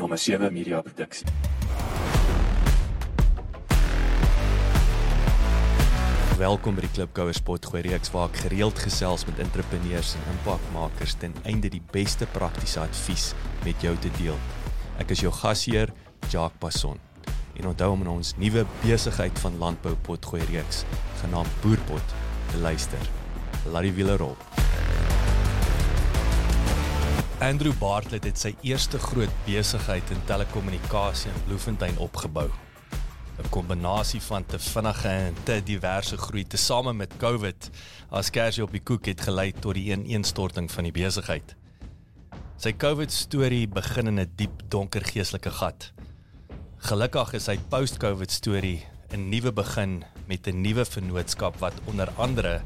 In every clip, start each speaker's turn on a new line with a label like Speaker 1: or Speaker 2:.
Speaker 1: Nommer 7 Media Produksie.
Speaker 2: Welkom by die Klipkouer Spotgooi reeks waar ek gereeld gesels met entrepreneurs en impakmakers ten einde die beste praktiese advies met jou te deel. Ek is jou gasheer, Jacques Passon. En onthou om in ons nuwe besigheid van landbou potgooi reeks genaamd Boerpot te luister. Laat die wiele rol. Andrew Bartlett het sy eerste groot besigheid in telekommunikasie in Bloemfontein opgebou. 'n kombinasie van te vinnige en te diverse groei tesame met COVID as kersie op die koek het gelei tot die ineenstorting van die besigheid. Sy COVID storie begin in 'n diep donker geestelike gat. Gelukkig is sy post-COVID storie 'n nuwe begin met 'n nuwe vennootskap wat onder andere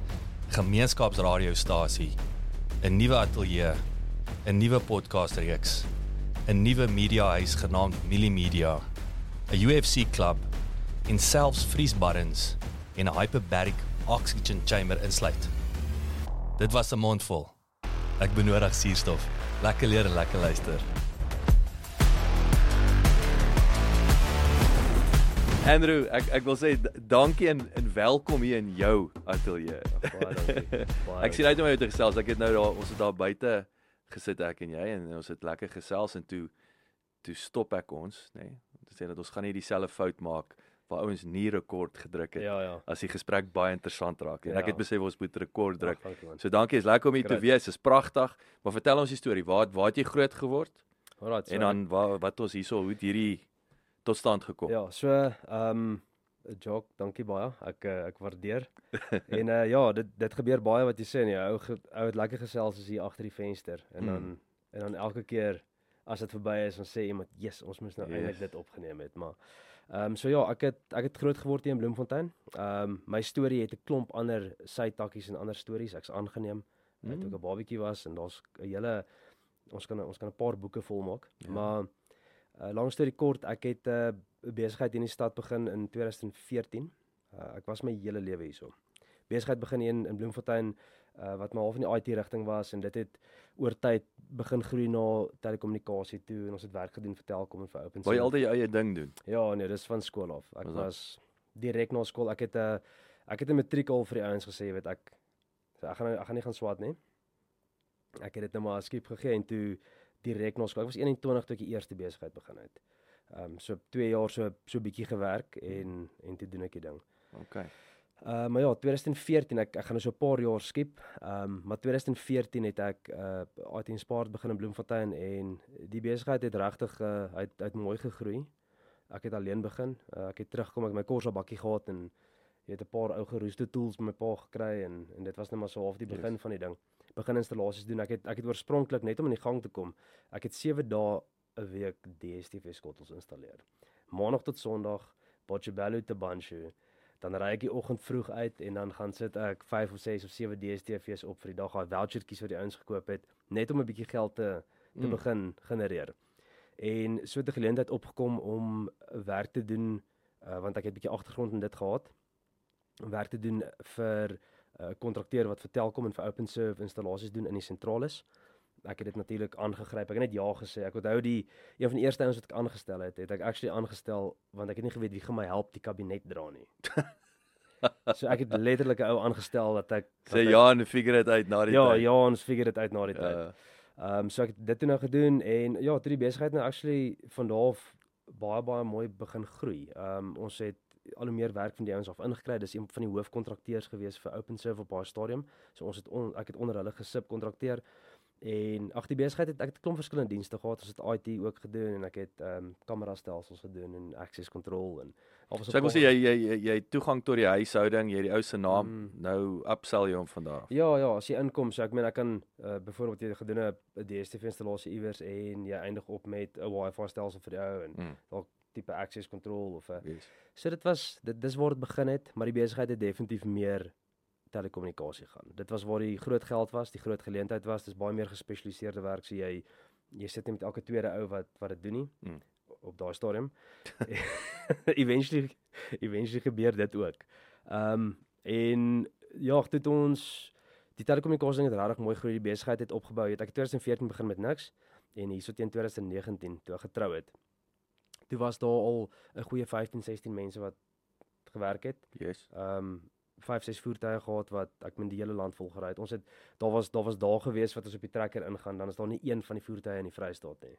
Speaker 2: gemeenskapsradiostasie, 'n nuwe ateljee, 'n nuwe podcast reeks, 'n nuwe media huis genaamd Millie Media, 'n UFC klub en selfs vriesbarrens en 'n hyperbaric oxygen chamber insluit. Dit was 'n mondvol. Ek benodig suurstof. Lekker leer en lekker luister.
Speaker 3: Andrew, ek ek wil sê dankie en, en welkom hier in jou ateljee.
Speaker 4: Baie dankie. Baie
Speaker 3: Ek sien uit om jou te gesels. Ek het nou daar ons het daar buite gesit ek en jy en ons het lekker gesels en toe toe stop ek ons, nê. Nee, om te sê dat ons gaan nie dieselfde fout maak waar ouens nie rekord gedruk het
Speaker 4: Ja, ja.
Speaker 3: as die gesprek baie interessant raak. En ek
Speaker 4: Ja.
Speaker 3: het besef ons moet rekord druk.
Speaker 4: Ag, dankie.
Speaker 3: So dankie, is lekker om hier te wees. Dis pragtig. Maar vertel ons die storie. Waar waar het jy groot geword?
Speaker 4: Alright, so
Speaker 3: En dan wat wat ons hierso hoe het hierdie tot stand gekom?
Speaker 4: Ja, so ehm um, Jock, dankie baie. Ek eh, ek waardeer. en uh ja, dit dit gebeur baie wat jy sê nee, ou ou het lekker gesels as hier agter die venster en dan
Speaker 3: Mm.
Speaker 4: en dan elke keer as dit verby is, dan sê iemand, "Yes, ons moes nou
Speaker 3: Yes.
Speaker 4: eintlik dit opgeneem het." Maar ehm um, so ja, ek het ek het groot geword hier in Bloemfontein. Ehm um, my storie het 'n klomp ander sytakkies en ander stories. Ek's aangeneem mm. ek 'n babatjie was en daar's 'n hele ons kan ons kan 'n paar boeke volmaak.
Speaker 3: Ja.
Speaker 4: Ja. Maar uh, lang storie kort, ek het 'n uh, besigheid in die stad begin in 2014. Uh, ek was my hele lewe hierso. Besigheid begin in, in Bloemfontein uh, wat maar half in die IT rigting was en dit het oor tyd begin groei na telekommunikasie toe en ons het werk gedoen vir Telkom en vir
Speaker 3: Wou jy
Speaker 4: OpenServe.
Speaker 3: altyd jou eie ding doen?
Speaker 4: Ja, nee, dis van skool af. Ek
Speaker 3: Was
Speaker 4: was direk na skool. Ek het 'n uh, ek het 'n matriek al vir die ouens gesê, jy weet ek so ek gaan nou- ek gaan nie gaan swat nie. Ek het dit nou maar skiep gegee en toe direk na skool. Ek was 21 toe ek die eerste besigheid begin het. Ehm um, so 2 jaar so so bietjie gewerk en en toe doen ek die ding.
Speaker 3: Okay.
Speaker 4: Uh maar ja, 2014 ek ek gaan nou so 'n paar jaar skiep. Ehm um, maar 2014 het ek uh IT Sport begin in Bloemfontein en die besigheid het regtig uh uit uit mooi gegroei. Ek het alleen begin. Uh, ek het teruggekom ek my Corsa bakkie gehad en jy het 'n paar ou geroeste tools by my pa gekry en en dit was net maar so half die begin
Speaker 3: Yes.
Speaker 4: van die ding. Begin installasies doen. Ek het ek het oorspronklik net om in die gang te kom. Ek het 7 dae 'n week DStv skottels installeer. Maandag tot Sondag, Botshabelo te Banshu dan ry ek die oggend vroeg uit en dan gaan sit ek 5 of 6 of 7 DSTV's op vir die dag, daai vouchertjies wat die ouens gekoop het, net om 'n bietjie geld te te
Speaker 3: Mm.
Speaker 4: begin genereer. En so het 'n geleentheid opgekom om werk te doen uh, want ek het 'n bietjie agtergrond in dit gehad. Om werk te doen vir 'n uh, kontrakteur wat vir Telkom en vir OpenServe installasies doen in die sentrales. Ek het dit natuurlik aangegryp. Ek het net ja gesê. Ek onthou die een van die eerste ouens wat ek aangestel het, het ek actually aangestel want ek het nie geweet wie gaan my help die kabinet dra nie. so ek het letterlik 'n ou aangestel dat ek
Speaker 3: Sê ja en figure dit uit na die
Speaker 4: Ja,
Speaker 3: tyd.
Speaker 4: ja, ons figure dit uit na die tyd.
Speaker 3: Ja.
Speaker 4: Ehm um, so ek het dit toe nou gedoen en ja, toe die besigheid nou actually van daar af baie baie mooi begin groei. Ehm um, ons het al hoe meer werk van die ouens af ingekry. Dis een van die hoofkontrakteurs gewees vir OpenServe op baie stadium. So ons het on, ek het onder hulle gesubkontrakteer en ag die besigheid het ek het 'n klomp verskillende dienste gehad. Ons het IT ook gedoen en ek het ehm um, kamerastelsels gedoen en access control en al was
Speaker 3: So ek wil sê jy jy jy, het toegang tot die huishouding, jy het die ou se naam,
Speaker 4: Mm.
Speaker 3: nou upsell jy hom vandag.
Speaker 4: Ja, ja, as jy inkom, so ek meen ek kan uh, byvoorbeeld jy gedoen 'n DStv installasie iewers en jy eindig op met 'n Wi-Fi stelsel vir die ou en
Speaker 3: Mm.
Speaker 4: dalk tipe access control of 'n
Speaker 3: Yes.
Speaker 4: So dit was dit dis waar dit begin het, maar die besigheid het definitief meer telekommunikasie gaan. Dit was waar die groot geld was, die groot geleentheid was. Dis baie meer gespesialiseerde werk, so jy jy sit nie met elke tweede ou wat wat dit doen nie
Speaker 3: Mm.
Speaker 4: op daai stadium. eventually eventually gebeur dit ook. Ehm um, en ja, het ons die telekommunikasie ding het regtig mooi groei, die besigheid het opgebou. Jy het ek het 2014 begin met niks. en hierso teen 2019 toe ek getrou het. Toe was daar al 'n goeie 15, 16 mense wat gewerk het.
Speaker 3: Yes.
Speaker 4: Ehm um, 5, 6 voertuie gehad wat ek met die hele land vol gery het. Ons het daar was daar was daar gewees wat ons op die trekker ingaan, dan is daar nie een van die voertuie in die Vrystaat nie.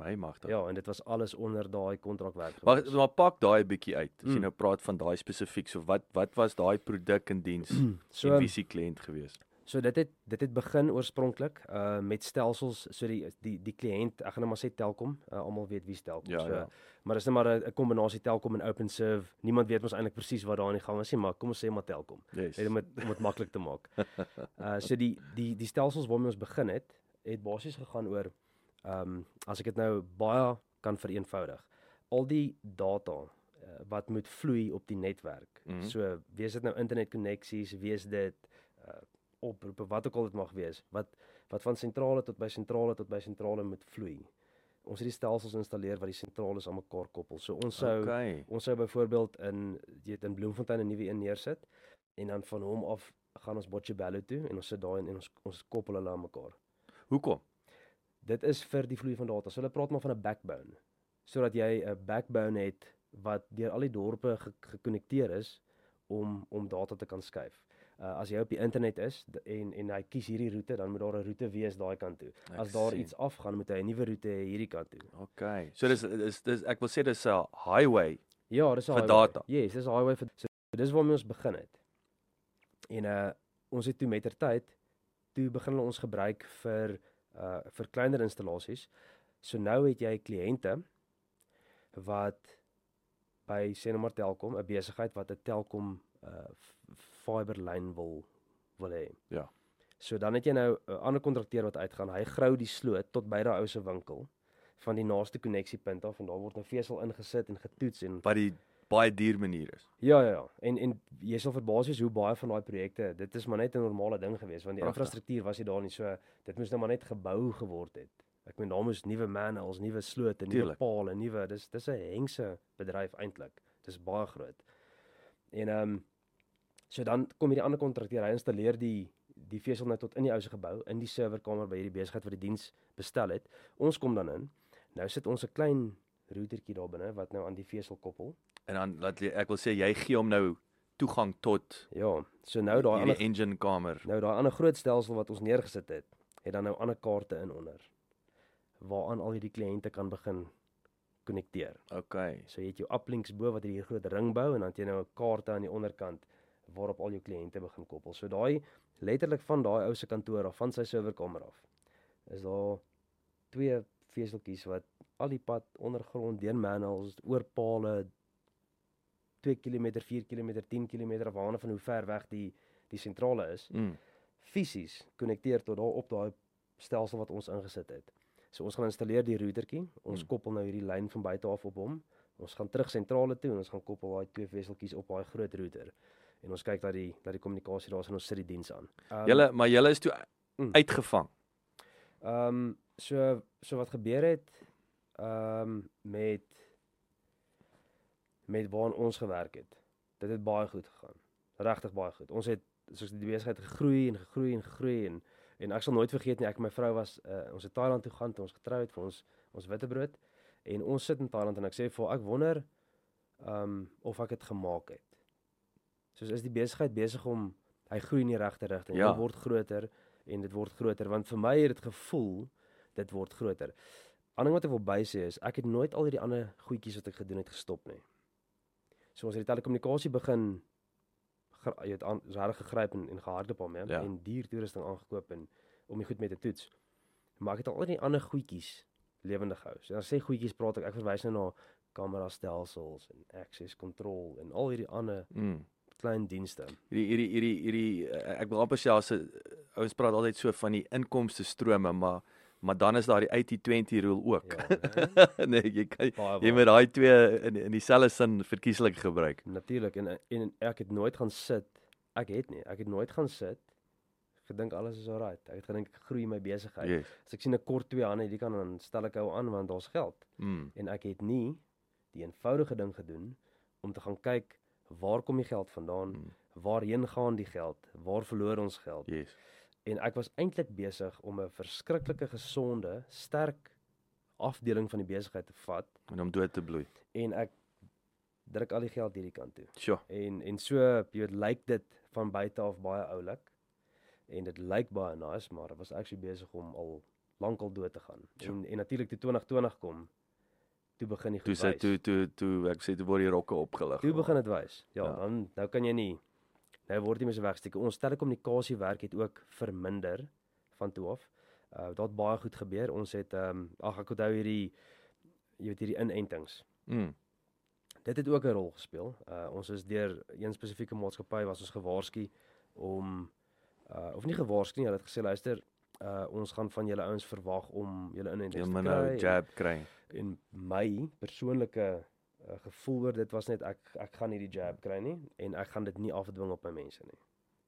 Speaker 3: My magtig.
Speaker 4: Ja, en dit was alles onder daai kontrakwerk.
Speaker 3: Maar maar pak daai bietjie uit. As jy
Speaker 4: Mm.
Speaker 3: nou praat van daai spesifiek, so wat wat was daai produk en diens
Speaker 4: so
Speaker 3: en wie se kliënt gewees?
Speaker 4: So dit het dit het begin oorspronklik uh met stelsels so die die die kliënt ek gaan nou maar sê Telkom uh, almal weet wie Telkom
Speaker 3: Ja,
Speaker 4: so
Speaker 3: ja.
Speaker 4: maar dis net maar 'n kombinasie Telkom en OpenServe niemand weet mos eintlik presies wat daar aan die gang is nie maar kom ons sê maar Telkom
Speaker 3: Yes.
Speaker 4: net om dit om dit maklik te maak. Uh so die die die stelsels waarmee ons begin het het basies gegaan oor ehm um, as ek dit nou baie kan vereenvoudig al die data uh, wat moet vloei op die netwerk. Mm -hmm. So wees dit nou internetkoneksies, wees dit oproepe wat ook al dit mag wees wat wat van sentrale tot by sentrale tot by sentrale moet vloei. Ons het die stelsels installeer wat die sentrales aan mekaar koppel. So ons sou
Speaker 3: Okay.
Speaker 4: ons sou byvoorbeeld in jy weet in Bloemfontein 'n nuwe een neersit en dan van hom af gaan ons Botshabelo toe en ons sit daar en, en ons ons koppel hulle aan mekaar.
Speaker 3: Hoekom?
Speaker 4: Dit is vir die vloei van data. So hulle praat maar van 'n backbone. Sodat jy 'n backbone het wat deur al die dorpe ge gekonnekteer is om om data te kan skuif. Uh, as jy op die internet is en en hy kies hierdie roete, dan moet daar 'n roete wees daai kant toe.
Speaker 3: Ek
Speaker 4: As daar
Speaker 3: sien.
Speaker 4: iets afgaan, moet hy 'n nuwe roete hê hierdie kant toe.
Speaker 3: Okay. So dis dis dis ek wil sê dis 'n highway.
Speaker 4: Ja, dis 'n
Speaker 3: Vir
Speaker 4: highway.
Speaker 3: data.
Speaker 4: Yes, dis 'n highway vir so dis waarmee ons begin het. En uh ons het toe mettertyd toe begin hulle ons gebruik vir uh vir kleiner installasies. So nou het jy kliënte wat by sê nou maar Telkom, 'n besigheid wat 'n Telkom uh fiberlyn wil wil hê.
Speaker 3: Ja.
Speaker 4: So dan het jy nou 'n ander kontrakteur wat uitgaan. Hy grou die sloot tot by daai ou se winkel van die naaste koneksiepunt af en daar word 'n vesel ingesit en getoets en
Speaker 3: Wat die baie duur manier is.
Speaker 4: Ja ja ja. En en jy sal verbaas wees hoe baie van daai projekte, dit is maar net 'n normale ding geweest want die
Speaker 3: Pragtig.
Speaker 4: infrastruktuur was nie daar nie. So dit moes nou maar net gebou geword het. Ek meen daar moes nuwe manholes, nuwe slote, nuwe pale, nuwe dis dis 'n hengse bedryf eintlik. Dis baie groot. En ehm um, so dan kom hierdie ander kontrakteur, hy installeer die die vesel nou tot in die ou se gebou in die serverkamer by hierdie besigheid wat die diens bestel het. Ons kom dan in. Nou sit ons 'n klein routertjie daar binne wat nou aan die vesel koppel.
Speaker 3: En dan laat ek wil sê jy gee hom nou toegang tot
Speaker 4: Ja, so nou daai ander
Speaker 3: engine kamer.
Speaker 4: Nou daai ander groot stelsel wat ons neergesit het, het dan nou ander kaarte in onder waaraan al hierdie kliënte kan begin konnekteer.
Speaker 3: Okay.
Speaker 4: So jy het jou uplinks bo wat hierdie groot ring bou en dan het jy nou 'n kaarte aan die onderkant waarop al jou kliënte begin koppel. So daai letterlik van daai ou se kantoor af, van sy serverkamer af, is daar twee veseltjies wat al die pad ondergrond deur manholes oor pale 2 km, 4 km, 10 km afhangende van hoe ver weg die die sentrale is
Speaker 3: Mm.
Speaker 4: fisies konnekteer tot daar op daai stelsel wat ons ingesit het. So ons gaan installeer die routertjie. Ons
Speaker 3: Hmm.
Speaker 4: koppel nou hierdie lyn van buite af op hom. Ons gaan terug sentrale toe en ons gaan koppel daai twee vesseltjies op daai groot router. En ons kyk dat die dat die kommunikasie daar is en ons sit die diens aan. Um,
Speaker 3: Julle maar julle is toe
Speaker 4: Mm.
Speaker 3: uitgevang.
Speaker 4: Ehm um, so so wat gebeur het ehm um, met met waaraan ons gewerk het. Dit het baie goed gegaan. Regtig baie goed. Ons het soos die besigheid gegroei en gegroei en gegroei en en ek sal nooit vergeet nie ek en my vrou was uh, ons het Thailand toe gaan toe ons getrou het vir ons ons witbrood en ons sit in Thailand en ek sê vir ek wonder ehm um, of ek dit gemaak het. Soos is die besigheid besig om hy groei in die regte rigting.
Speaker 3: Ja.
Speaker 4: Dit word groter en dit word groter want vir my het dit gevoel dit word groter. Ander ding wat ek wil bysê is ek het nooit al hierdie ander goedjies wat ek gedoen het gestop nie. So ons het die telekommunikasie begin jy het aan regtig gegryp en, en gehardloop hom ja, en duur toerusting aangekoop en om die goed mee te toets. Maar ek het al die ander goedjies lewendig gehou. So ek sê goedjies praat ek ek verwys nou na kamera stelsels en access control en al hierdie ander
Speaker 3: Mm.
Speaker 4: Klein dienste.
Speaker 3: Hierdie hierdie hierdie hierdie eh, ek wil amper sê as 'n ouens praat altyd so van die inkomste strome, maar maar dan is daar die 80-20 rule ook.
Speaker 4: Ja, nee,
Speaker 3: nee, jy kan jy moet daai twee in in dieselfde sin verkieslik gebruik.
Speaker 4: Natuurlik en en ek het nooit gaan sit. Ek het nie. Ek het nooit gaan sit gedink alles is alright. Ek het gedink ek groei my besigheid.
Speaker 3: Yes.
Speaker 4: As ek sien 'n kort twee hande, hierdie kan dan stel ek hou aan want daar's geld.
Speaker 3: Mm.
Speaker 4: En ek het nie die eenvoudige ding gedoen om te gaan kyk waar kom die geld vandaan?
Speaker 3: Mm.
Speaker 4: Waarheen gaan die geld? Waar verloor ons geld?
Speaker 3: Yes.
Speaker 4: En ek was eintlik besig om 'n verskriklike gesonde, sterk afdeling van die besigheid te vat
Speaker 3: en om dood te bloei.
Speaker 4: en ek druk al die geld hierdie kant toe.
Speaker 3: Sjoe.
Speaker 4: En en so, jy weet, lyk dit van buite af baie oulik. En dit lyk baie nice, maar ek was actually besig om al lankal dood te gaan.
Speaker 3: Ja.
Speaker 4: En en natuurlik toe 2020 kom, toe begin die
Speaker 3: Toe
Speaker 4: goed
Speaker 3: sê
Speaker 4: wys.
Speaker 3: toe toe toe ek sê toe word die rokke opgelig.
Speaker 4: Toe begin dit wys. Ja,
Speaker 3: Ja.
Speaker 4: dan nou kan jy nie nou word jy mens wegsteek. Ons telekommunikasiewerk het ook verminder van toe af. Uh dit het baie goed gebeur. Ons het ehm um, ag ek onthou hierdie jy weet hierdie inentings.
Speaker 3: Mm.
Speaker 4: Dit het ook 'n rol gespeel. Uh ons is deur een spesifieke maatskappy was ons gewaarsku om uh of nie gewaarsku nie, hulle het gesê luister, uh ons gaan van julle ouens verwag om julle inentings te
Speaker 3: moet
Speaker 4: kry.
Speaker 3: nou
Speaker 4: en-
Speaker 3: jab kry.
Speaker 4: en my persoonlike uh, gevoel oor dit was net ek ek gaan nie die jab kry nie en ek gaan dit nie afdwing op my mense nie.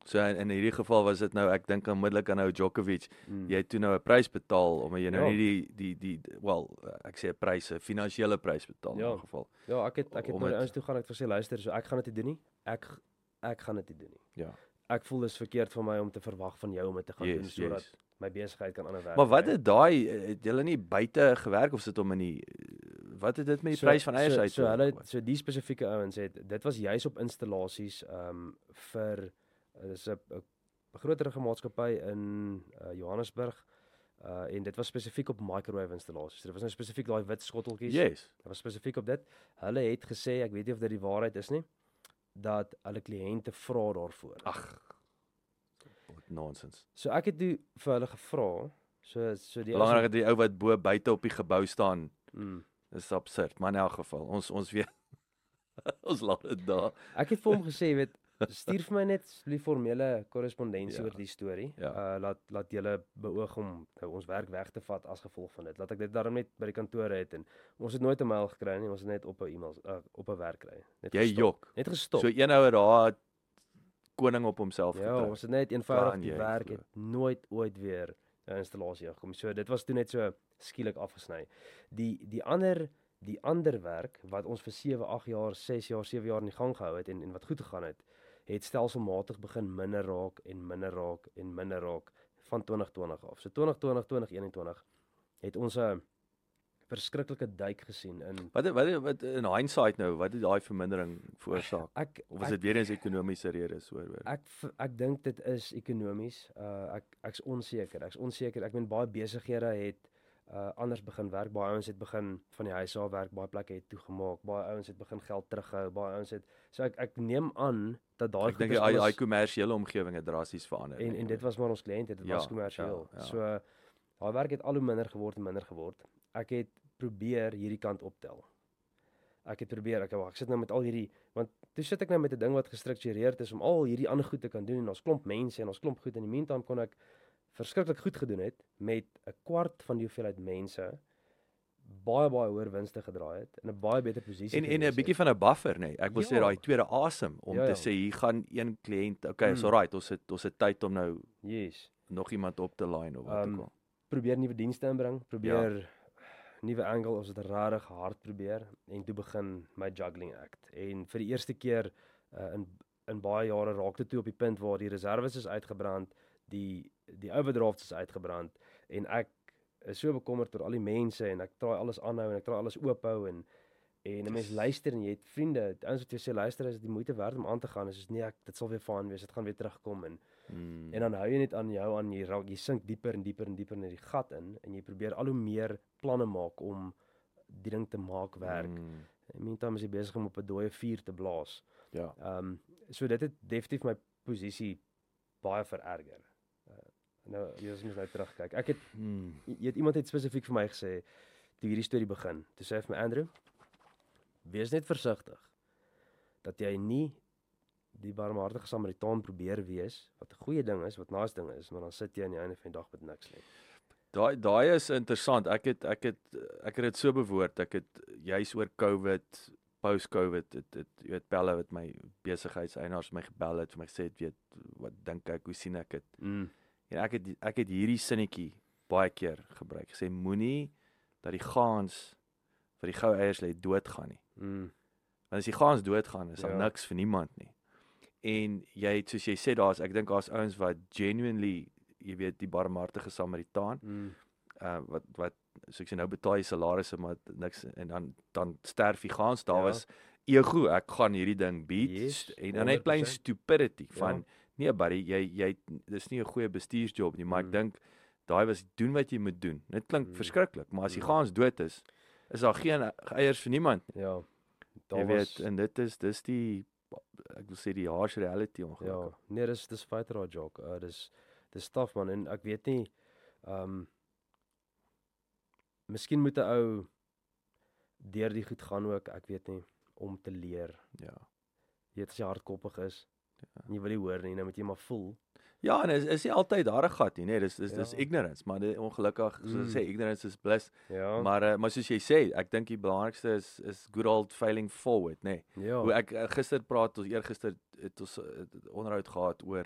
Speaker 3: So in, in hierdie geval was dit nou ek dink onmiddellik aan nou Djokovic.
Speaker 4: Mm.
Speaker 3: Jy het toe nou 'n prys betaal omdat jy nou
Speaker 4: Ja.
Speaker 3: nie die die die wel ek sê 'n prys, 'n finansiële prys betaal in
Speaker 4: Ja.
Speaker 3: elk geval.
Speaker 4: Ja, ek het ek het
Speaker 3: om
Speaker 4: na die ouens toe gaan ek het gesê luister, so ek gaan dit nie doen nie. Ek ek gaan dit nie doen nie.
Speaker 3: Ja.
Speaker 4: Ek voel dit is verkeerd van my om te verwag van jou om dit te gaan doen
Speaker 3: Yes,
Speaker 4: sodat
Speaker 3: yes.
Speaker 4: My besigheid kan ander werk.
Speaker 3: Maar wat het daai het julle nie buite gewerk of sit hom in die wat het dit met die
Speaker 4: So-
Speaker 3: prys van eiers
Speaker 4: so,
Speaker 3: uit?
Speaker 4: So hulle so die spesifieke ouens het dit was juis op installasies ehm um, vir uh, dis 'n 'n groterige maatskappy in uh, Johannesburg. Uh en dit was spesifiek op microwave installasies. So, dit was nou spesifiek daai wit skotteltjies.
Speaker 3: Yes.
Speaker 4: Dit was spesifiek op dit. Hulle het gesê, ek weet nie of dit die waarheid is nie, dat hulle kliënte vra daarvoor.
Speaker 3: Ag. Nonsens.
Speaker 4: So ek het toe vir hulle gevra, so so die
Speaker 3: Belangrik dat die ou wat bo buite op die gebou staan,
Speaker 4: Mm.
Speaker 3: is absurd, maar in elk geval, ons ons weet ons laat dit daar.
Speaker 4: Ek het vir hom gesê, weet, stuur vir my net die formele korrespondensie
Speaker 3: Ja.
Speaker 4: oor die storie.
Speaker 3: Ja.
Speaker 4: Uh laat laat julle beoog om nou ons werk weg te vat as gevolg van dit. Laat ek dit daarom net by die kantore het en ons het nooit 'n mail gekry nie, ons het net op 'n e-mail uh, op 'n werk kry. Net
Speaker 3: Jy
Speaker 4: gestop.
Speaker 3: jok.
Speaker 4: Net gestop.
Speaker 3: So een ou daar koning op homself
Speaker 4: ja,
Speaker 3: getrek.
Speaker 4: ons het net eenvoudig
Speaker 3: Kan
Speaker 4: die werk het nooit ooit weer 'n installasie gekom. So dit was toe net so skielik afgesny. Die die ander die ander werk wat ons vir 7, 8 jaar, 6 jaar, 7 jaar in die gang gehou het en en wat goed gegaan het, het stelselmatig begin minder raak en minder raak en minder raak van 2020 af. So 2020, 2021 het ons 'n verskriklike duik gesien in
Speaker 3: Wat wat wat in hindsight nou, wat het daai vermindering veroorsaak?
Speaker 4: ek
Speaker 3: Of was dit weer eens ekonomiese redes hoor hoor?
Speaker 4: Ek ek dink dit is ekonomies. Uh ek ek's onseker. Ek's onseker. Ek meen baie besighede het uh anders begin werk. Baie ouens het begin van die huis af werk. Baie plekke het toegemaak. Baie ouens het begin geld terughou. Baie ouens het so ek ek neem aan dat daai
Speaker 3: Ek dink daai daai kommersiële omgewing het drasties verander.
Speaker 4: en
Speaker 3: nee.
Speaker 4: en dit was maar ons kliënte. Dit
Speaker 3: Ja,
Speaker 4: was kommersieel.
Speaker 3: ja, ja.
Speaker 4: So daai werk het al hoe minder geword en minder geword. Ek het probeer hierdie kant optel. Ek het probeer, ek wag, ek sit nou met al hierdie want toe sit ek nou met 'n ding wat gestruktureerd is om al hierdie ander goed te kan doen en ons klomp mense en ons klomp goed in die meantime kon ek verskriklik goed gedoen het met 'n kwart van die hoeveelheid mense baie baie hoër winste gedraai het in 'n baie beter posisie
Speaker 3: en en 'n bietjie van 'n buffer nê. Nee. Ek wil sê
Speaker 4: Ja.
Speaker 3: daai tweede asem om
Speaker 4: Ja,
Speaker 3: te
Speaker 4: ja.
Speaker 3: sê hier gaan een kliënt, okay, is
Speaker 4: Mm.
Speaker 3: alright, ons het ons het tyd om nou
Speaker 4: yes.
Speaker 3: nog iemand op te line of wat
Speaker 4: Um,
Speaker 3: ook al.
Speaker 4: probeer nuwe dienste inbring, probeer ja. Nuwe angle, ons het regtig hard probeer en toe begin my juggling act. En vir die eerste keer uh, in in baie jare raak dit toe op die punt waar die reserves is uitgebrand, die die overdrafts is uitgebrand en ek is so bekommerd oor al die mense en ek traai alles aanhou en ek traai alles oophou en en 'n mens luister en jy het vriende, ouens wat jy sê luister is dit die moeite werd om aan te gaan. Is soos nee, ek, dit sal weer fyn wees. Dit gaan weer terugkom en
Speaker 3: Mm.
Speaker 4: En dan hou jy net aan jou aan jy raak jy sink dieper en dieper en dieper in die gat in en jy probeer al hoe meer planne maak om die ding te maak werk. Mm. In meantime is jy besig om op 'n dooie vuur te blaas.
Speaker 3: Ja.
Speaker 4: Ehm um, so dit het definitief my posisie baie vererger. Uh, nou jy as mens nou terugkyk. Ek het
Speaker 3: Mm.
Speaker 4: jy het iemand het spesifiek vir my gesê toe hierdie storie begin. Toe sê hy vir my Andrew, wees net versigtig dat jy nie die barmhartige Samaritaan probeer wees wat 'n goeie ding is, wat nice ding is, maar dan sit jy aan die einde van die dag met niks nie.
Speaker 3: Daai daai is interessant. Ek het ek het ek het dit so bewoord. Ek het juis oor COVID, post-COVID, dit dit jy weet Pelle wat my besigheidseienaars my gebel het vir my gesê het, weet wat dink ek, hoe sien ek dit?
Speaker 4: Mm.
Speaker 3: En ek het ek het hierdie sinnetjie baie keer gebruik. Gesê moenie dat die gaans vir die goue eiers lê doodgaan nie.
Speaker 4: Mm.
Speaker 3: Want as die gaans doodgaan, is daar
Speaker 4: Ja.
Speaker 3: niks vir niemand nie. En jy het soos jy sê daar's ek dink daar's ouens wat genuinely jy weet die barmhartige Samaritaan
Speaker 4: Mm.
Speaker 3: uh wat wat so ek sê nou betaal jy salarisse maar niks en dan dan sterf die gaans daar
Speaker 4: Ja.
Speaker 3: was ego ek gaan hierdie ding beat
Speaker 4: Yes,
Speaker 3: en dan net
Speaker 4: 100%.
Speaker 3: stupidity
Speaker 4: Ja.
Speaker 3: van nee buddy jy jy dis nie 'n goeie bestuursjob nie maar ek
Speaker 4: Mm.
Speaker 3: dink daai was doen wat jy moet doen dit klink
Speaker 4: Mm.
Speaker 3: verskriklik maar as die
Speaker 4: Mm.
Speaker 3: gaans dood is is daar geen eiers vir niemand nie
Speaker 4: Ja.
Speaker 3: jy weet en dit is dis die ek wil sê die harsh reality
Speaker 4: Ja,
Speaker 3: ongelukkig
Speaker 4: nee, dis dis feite daai joke. Uh dis dis taaf man en ek weet nie ehm um, Miskien moet 'n ou deur die goed gaan ook, ek weet nie, om te leer.
Speaker 3: ja
Speaker 4: Jy weet as jy hardkoppig is,
Speaker 3: Ja.
Speaker 4: en jy wil nie hoor nie, nou moet jy maar voel.
Speaker 3: Ja, en is is nie altyd daar 'n gat nie, nee, dis dis dis
Speaker 4: Ja.
Speaker 3: ignorance, maar dit ongelukkig soos
Speaker 4: Mm.
Speaker 3: ek sê ignorance is bliss.
Speaker 4: Ja.
Speaker 3: Maar uh, maar soos jy sê, ek dink die belangrikste is is good old failing forward, nê. Nee.
Speaker 4: ja.
Speaker 3: Hoe ek uh, gister praat ons eergister het ons uh, onderhoud gehad oor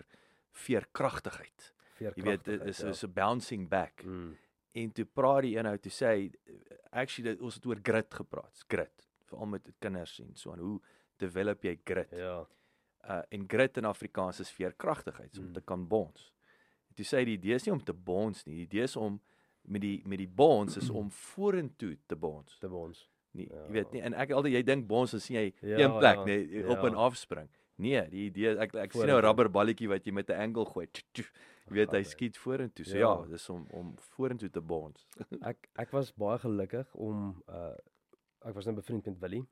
Speaker 3: veerkragtigheid. Jy weet is
Speaker 4: ja.
Speaker 3: so 'n bouncing back.
Speaker 4: Mm.
Speaker 3: En toe praat die een ou toe sê actually dit, ons het oor grit gepraat, grit, veral met kinders en so aan hoe develop jy grit?
Speaker 4: Ja.
Speaker 3: Uh en grit in Afrikaans is veerkragtigheid, so om
Speaker 4: Mm.
Speaker 3: te kan bons. En toe sê die idee is nie om te bons nie, die idee is om met die met die bons is om vorentoe te bons.
Speaker 4: Te ons.
Speaker 3: Nie,
Speaker 4: Ja.
Speaker 3: jy weet nie en ek altyd jy dink bons sien jy
Speaker 4: Ja,
Speaker 3: een plek
Speaker 4: ja,
Speaker 3: nê op en
Speaker 4: ja.
Speaker 3: af spring. Nee, die idee ek ek sien nou 'n rubberballetjie wat jy met 'n angle gooi. Tjoe, tjoe. Jy weet hy skiet vorentoe. So ja,
Speaker 4: Ja.
Speaker 3: dis om om vorentoe te bons.
Speaker 4: Ek ek was baie gelukkig om uh ek was net bevriend met Willie.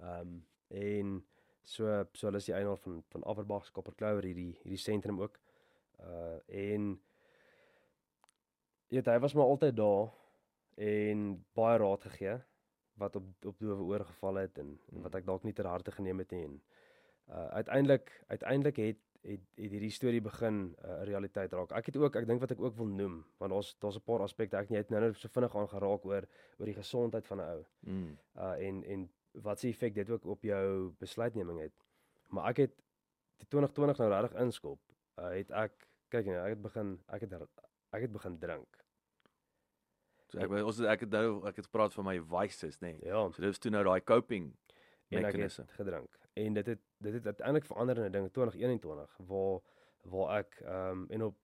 Speaker 4: Ehm um, en so so hulle is die eienaar van van Averbag Copper Clover hierdie hierdie sentrum ook. Uh en weet hy was maar altyd daar en baie raad gegee wat op op doewe ore geval het en, en wat ek dalk nie ter harte geneem het nie en uh uiteindelik uiteindelik het het het hierdie storie begin 'n uh, realiteit raak. Ek het ook ek dink wat ek ook wil noem want daar's daar's 'n paar aspekte ek jy het nou net so vinnig aan geraak oor oor die gesondheid van 'n ou
Speaker 3: Mm.
Speaker 4: uh en en wat se effek dit ook op jou besluitneming het. Maar ek het die 2020 nou regtig inskop. Uh het ek kyk nou, ek het begin ek het ek het begin drink.
Speaker 3: So ek ons ek het nou ek het gepraat van my vices, nê. Nee.
Speaker 4: Ja,
Speaker 3: So dit is toe nou daai coping
Speaker 4: en ek
Speaker 3: mechanism.
Speaker 4: het gedrink. En dit het dit het uiteindelik verander in 'n ding in 2021 waar waar ek ehm um, en op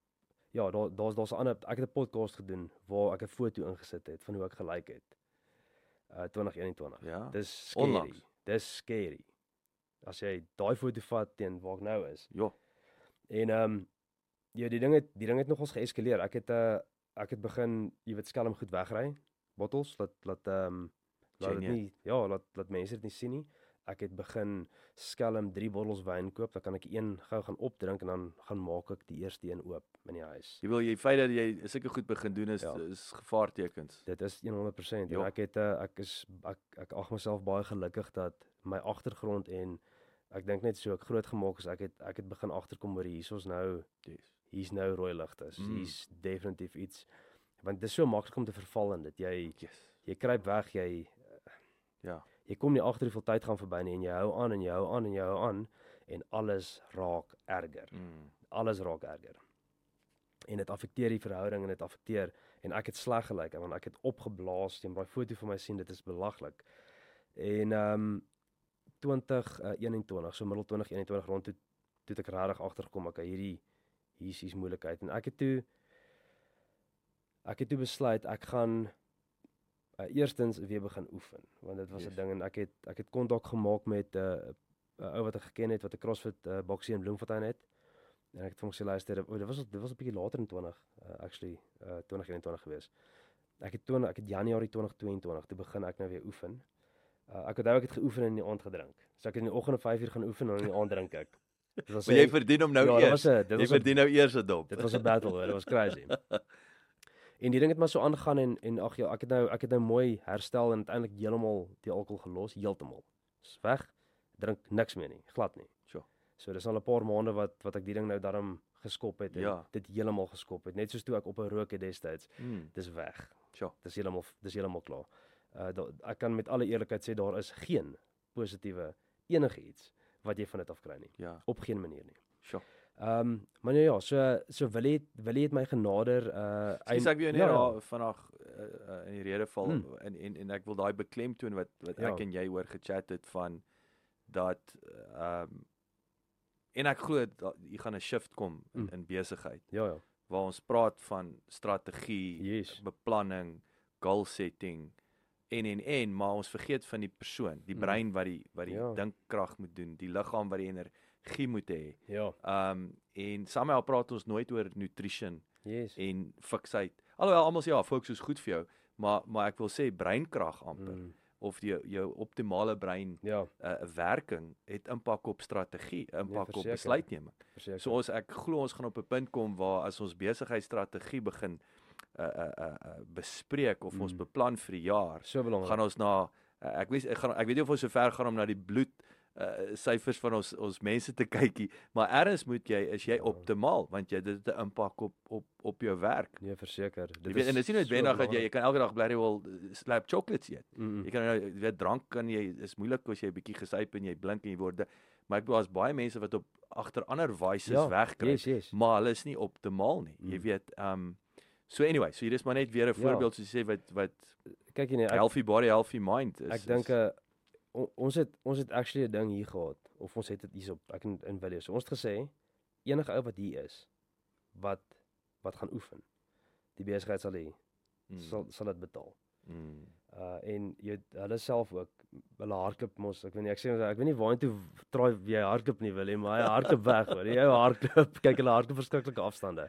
Speaker 4: ja, daar daar's daar's 'n ander ek het 'n podcast gedoen waar ek 'n foto ingesit het van hoe ek gelyk het. Uh 2021.
Speaker 3: Ja.
Speaker 4: Dis scary.
Speaker 3: Onlangs.
Speaker 4: Dis scary. As jy daai foto vat teen waar ek nou is.
Speaker 3: Ja.
Speaker 4: En ehm um, ja, die ding het die ding het nogals geeskaleer. Ek het 'n uh, ek het begin, jy weet, skelm goed wegry. Bottels laat laat ehm um, laat dit nie ja, laat laat mense dit nie sien nie. Ek het begin skelm 3 bottels wyn koop, dan kan ek een gou gaan opdrink en dan gaan maak ek die eerste een oop in die huis.
Speaker 3: Jy wil jy feit dat jy sulke goed begin doen is
Speaker 4: Ja.
Speaker 3: is gevaartekens.
Speaker 4: Dit is 100%
Speaker 3: Ja.
Speaker 4: en ek het uh, ek is ek ek ag myself baie gelukkig dat my agtergrond en ek dink net so ek groot gemaak is ek het ek het begin agterkom oor hierso's nou
Speaker 3: Yes.
Speaker 4: hier's nou rooi ligte.
Speaker 3: Mm.
Speaker 4: Mm. Hier's definitief iets want dit is so maklik om te verval in dit. Jy
Speaker 3: Yes.
Speaker 4: jy kruip weg, jy
Speaker 3: Ja.
Speaker 4: Jy kom nie agter hoeveel tyd gaan verby nie en jy hou aan en jy hou aan en jy hou aan en alles raak erger.
Speaker 3: Mm.
Speaker 4: Alles raak erger. En dit affekteer die verhouding en dit affekteer en ek het sleg gelyk want ek het opgeblaas teen daai foto van my sien dit is belaglik. En ehm um, 2021 so middel 2021 rond toe toe ek regtig agtergekom ek hierdie hier's hier's moeilikheid en ek het toe ek het toe besluit ek gaan uh, eerstens weer begin oefen want dit was 'n
Speaker 3: Yes.
Speaker 4: ding en ek het ek het kontak gemaak met 'n uh, 'n ou wat ek geken het wat 'n CrossFit uh, boksie in Bloemfontein het en ek het vir hom gesê luister oh, dit was dit was 'n bietjie later in 20 uh, actually uh, 2021 gewees ek het toe ek het Januarie 2022 toe begin ek nou weer oefen uh, ek onthou ek het geoefen en in die aand gedrink so ek het in die oggend om 5 uur gaan oefen en in die aand drink ek dit was
Speaker 3: Maar jy verdien hom nou
Speaker 4: ja,
Speaker 3: eers.
Speaker 4: was 'n dit
Speaker 3: Jy
Speaker 4: was 'n
Speaker 3: verdien nou eers 'n dop.
Speaker 4: Dit was 'n battle hoor, dit was crazy. en die ding het maar so aangegaan en en ag ja, ek het nou ek het nou mooi herstel en uiteindelik heeltemal die alkohol gelos, heeltemal. Dis weg. Drink niks meer nie, glad nie.
Speaker 3: Sure.
Speaker 4: So dis al 'n paar maande wat wat ek die ding nou daarom geskop het en
Speaker 3: Ja.
Speaker 4: dit heeltemal geskop het. Net soos toe ek op 'n rook het destyds.
Speaker 3: Mm.
Speaker 4: Dis weg.
Speaker 3: Sure.
Speaker 4: Dis heeltemal dis heeltemal klaar. Uh da, ek kan met alle eerlikheid sê daar is geen positiewe enigiets wat jy van dit af kry nie.
Speaker 3: Ja.
Speaker 4: Op geen manier nie.
Speaker 3: Sure.
Speaker 4: Ehm um, maar nou ja, so so wil hy wil hy het my genader uh
Speaker 3: Dis ek weer net
Speaker 4: ja,
Speaker 3: daar vanaand uh, uh, in die rede val
Speaker 4: Hmm.
Speaker 3: en en en ek wil daai beklemtoon wat wat
Speaker 4: Ja.
Speaker 3: ek en jy oor gechat het van dat ehm um, en ek glo dat jy gaan 'n shift kom in,
Speaker 4: Hmm.
Speaker 3: in besigheid
Speaker 4: ja ja.
Speaker 3: waar ons praat van strategie,
Speaker 4: Yes.
Speaker 3: beplanning, goal setting en en en maar ons vergeet van die persoon, die
Speaker 4: Mm.
Speaker 3: brein wat die wat die
Speaker 4: Ja.
Speaker 3: dinkkrag moet doen, die liggaam wat die energie moet hê.
Speaker 4: Ja.
Speaker 3: Um en somehow praat ons nooit oor nutrition
Speaker 4: Yes.
Speaker 3: en fiksheid. Alhoewel almal sê ja, fokus is goed vir jou, maar maar ek wil sê breinkrag amper
Speaker 4: Mm.
Speaker 3: of jou jou optimale brein
Speaker 4: Ja,
Speaker 3: uh, werking het impak op strategie, impak op
Speaker 4: verseker.
Speaker 3: besluitneming.
Speaker 4: verseker.
Speaker 3: So ons ek glo ons gaan op 'n punt kom waar as ons besigheidsstrategie begin uh uh uh, uh bespreek of mm. ons beplan vir die jaar,
Speaker 4: so belangrik.
Speaker 3: gaan ons na uh, ek weet ek gaan ek weet nie of ons so ver gaan om na die bloed uh syfers van ons ons mense te kykie, maar erns moet jy is jy
Speaker 4: Ja.
Speaker 3: optimaal want jy dit het 'n impak op op op jou werk.
Speaker 4: Nee, verseker.
Speaker 3: Jy weet en dit is nie noodwendig dat jy jy kan elke dag blerry wel slap chocolates eet.
Speaker 4: Mm
Speaker 3: Jy kan nou weet drank kan jy is moeilik as jy 'n bietjie gesuip en jy blink en jy word maar ek bedoel daar's baie mense wat op agter ander vices
Speaker 4: ja,
Speaker 3: wegkry
Speaker 4: Yes, yes.
Speaker 3: maar hulle is nie optimaal nie. Jy
Speaker 4: Mm.
Speaker 3: weet, um so anyway, so hier is maar net weer 'n
Speaker 4: Ja.
Speaker 3: voorbeeld soos jy sê wat wat
Speaker 4: Kyk jy nee, ek
Speaker 3: healthy body, healthy mind is.
Speaker 4: ek dink uh, on, ons het ons het actually 'n ding hier gehad of ons het dit hierop ek in in video. So ons het gesê enige ou wat hier is wat wat gaan oefen. Die besigheid sal hê
Speaker 3: mm,
Speaker 4: sal sal dit betaal.
Speaker 3: mm,
Speaker 4: Uh en jy hulle self ook hulle hardloop mos ek weet nie ek sê ek weet nie waartoe draai jy hardloop nie wil hê maar hy hardloop weg hoor jy hardloop kyk hulle hardloop verskriklike afstande.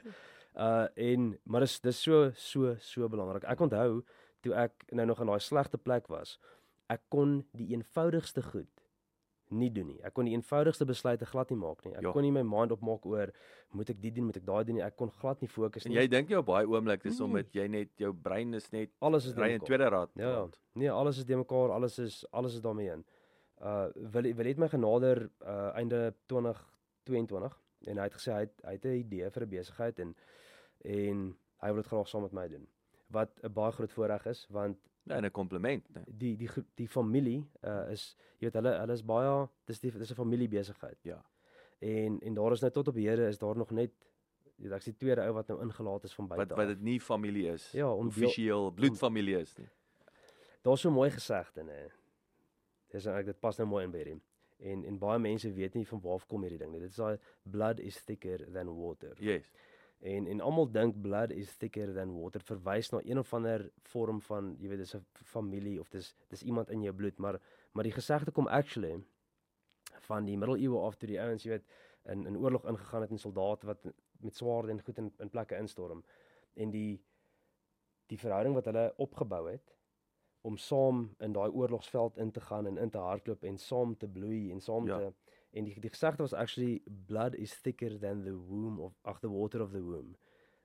Speaker 4: Uh en maar dis dis so so so belangrik. Ek onthou toe ek nou nog in daai slegte plek was. Ek kon die eenvoudigste goed nie doen nie. Ek kon die eenvoudigste besluite glad nie maak nie. Ek
Speaker 3: Ja.
Speaker 4: kon nie my mind opmaak oor moet ek dit doen, moet ek daai doen nie. Ek kon glad nie fokus
Speaker 3: en
Speaker 4: nie.
Speaker 3: jy dink jy op baie oomblik dis
Speaker 4: Nee.
Speaker 3: omdat jy net jou brein is net
Speaker 4: alles is
Speaker 3: in tweede raad.
Speaker 4: Ja,
Speaker 3: rond.
Speaker 4: nee, alles is de mekaar, alles is alles is daarmee in. Uh wil wil het my genader uh einde 2022 en hy het gesê hy het, hy het 'n idee vir 'n besigheid en en hy wil dit graag saam met my doen. Wat 'n baie groot voorreg is want
Speaker 3: Ja, en 'n kompliment, né?
Speaker 4: die die gro- die familie uh is jy weet hulle hulle is baie dis die dis 'n familiebesigheid.
Speaker 3: Ja.
Speaker 4: En en daar is nou tot op hede is daar nog net weet, ek's die tweede ou wat nou ingelaat is van buite.
Speaker 3: Wat wat dit nie familie is.
Speaker 4: Ja, om
Speaker 3: offisieel bloedfamilie is nie.
Speaker 4: Daar's so mooi gesegde nê. Dis ek dit pas nou mooi in by hierdie. En en baie mense weet nie van waar kom hierdie ding nie. Dit is daai blood is thicker than water.
Speaker 3: Yes.
Speaker 4: En en almal dink blood is thicker than water verwys na een of ander vorm van jy weet dis 'n familie of dis dis iemand in jou bloed, maar maar die gesegde kom actually van die middeleeue af toe die ouens jy weet in in oorlog ingegaan het en soldate wat met swaarde en goed in in plekke instorm en die die verhouding wat hulle opgebou het om saam in daai oorlogsveld in te gaan en in te hardloop en saam te bloei en saam
Speaker 3: Ja.
Speaker 4: te en die die gesegde was actually blood is thicker than the womb of ag the water of the womb.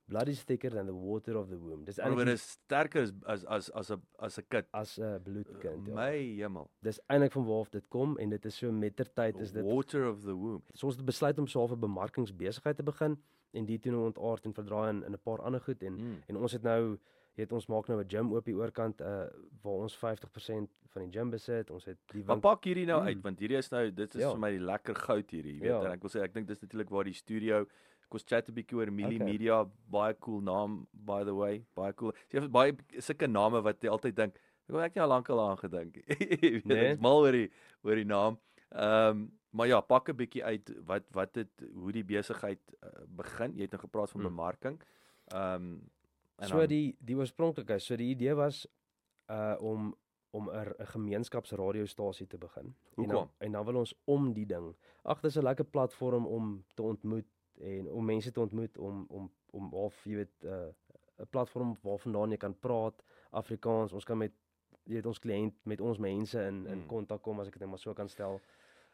Speaker 4: Blood is thicker than the water of the womb. Dis
Speaker 3: dit
Speaker 4: eintlik
Speaker 3: is sterker as as as as 'n as 'n kit.
Speaker 4: as 'n bloedkind. Ja.
Speaker 3: My hemel.
Speaker 4: Dis eintlik van waar af dit kom en dit is so mettertyd is dit
Speaker 3: water of the womb.
Speaker 4: so ons het besluit om so 'n bemarkingsbesigheid te begin en die toe nou ontaard en verdraai in, in 'n paar ander goed en
Speaker 3: Mm.
Speaker 4: en ons het nou jy weet ons maak nou 'n gym oop hier oorkant uh waar ons 50% van die gym besit. Ons het die
Speaker 3: Maar pak hierdie nou
Speaker 4: Mm.
Speaker 3: uit want hierdie is nou dit is
Speaker 4: Ja.
Speaker 3: vir my die lekker goud hierdie, jy weet.
Speaker 4: Ja.
Speaker 3: En ek wil sê ek dink dis natuurlik waar die studio ek ons chat 'n bietjie oor Mili
Speaker 4: Okay.
Speaker 3: Media, baie cool naam by the way, baie cool. Jy het baie sulke name wat jy altyd dink. Ek wou ek nie al lank al aan gedink. Jy weet
Speaker 4: Nee?
Speaker 3: mal oor die oor die naam. Ehm maar ja, pak 'n bietjie uit wat wat dit hoe die besigheid uh, begin. Jy het nou gepraat van
Speaker 4: Mm.
Speaker 3: bemarking. Ehm en
Speaker 4: So die die oorspronklike, so die idee was uh om om 'n 'n gemeenskapsradiostasie te begin. En dan, en dan wil ons om die ding. Ag, dis 'n lekker platform om te ontmoet en om mense te ontmoet om om om of jy weet 'n uh, 'n platform waarvandaan jy kan praat Afrikaans. Ons kan met jy weet ons kliënt met ons mense in in kontak kom as ek dit net maar so kan stel.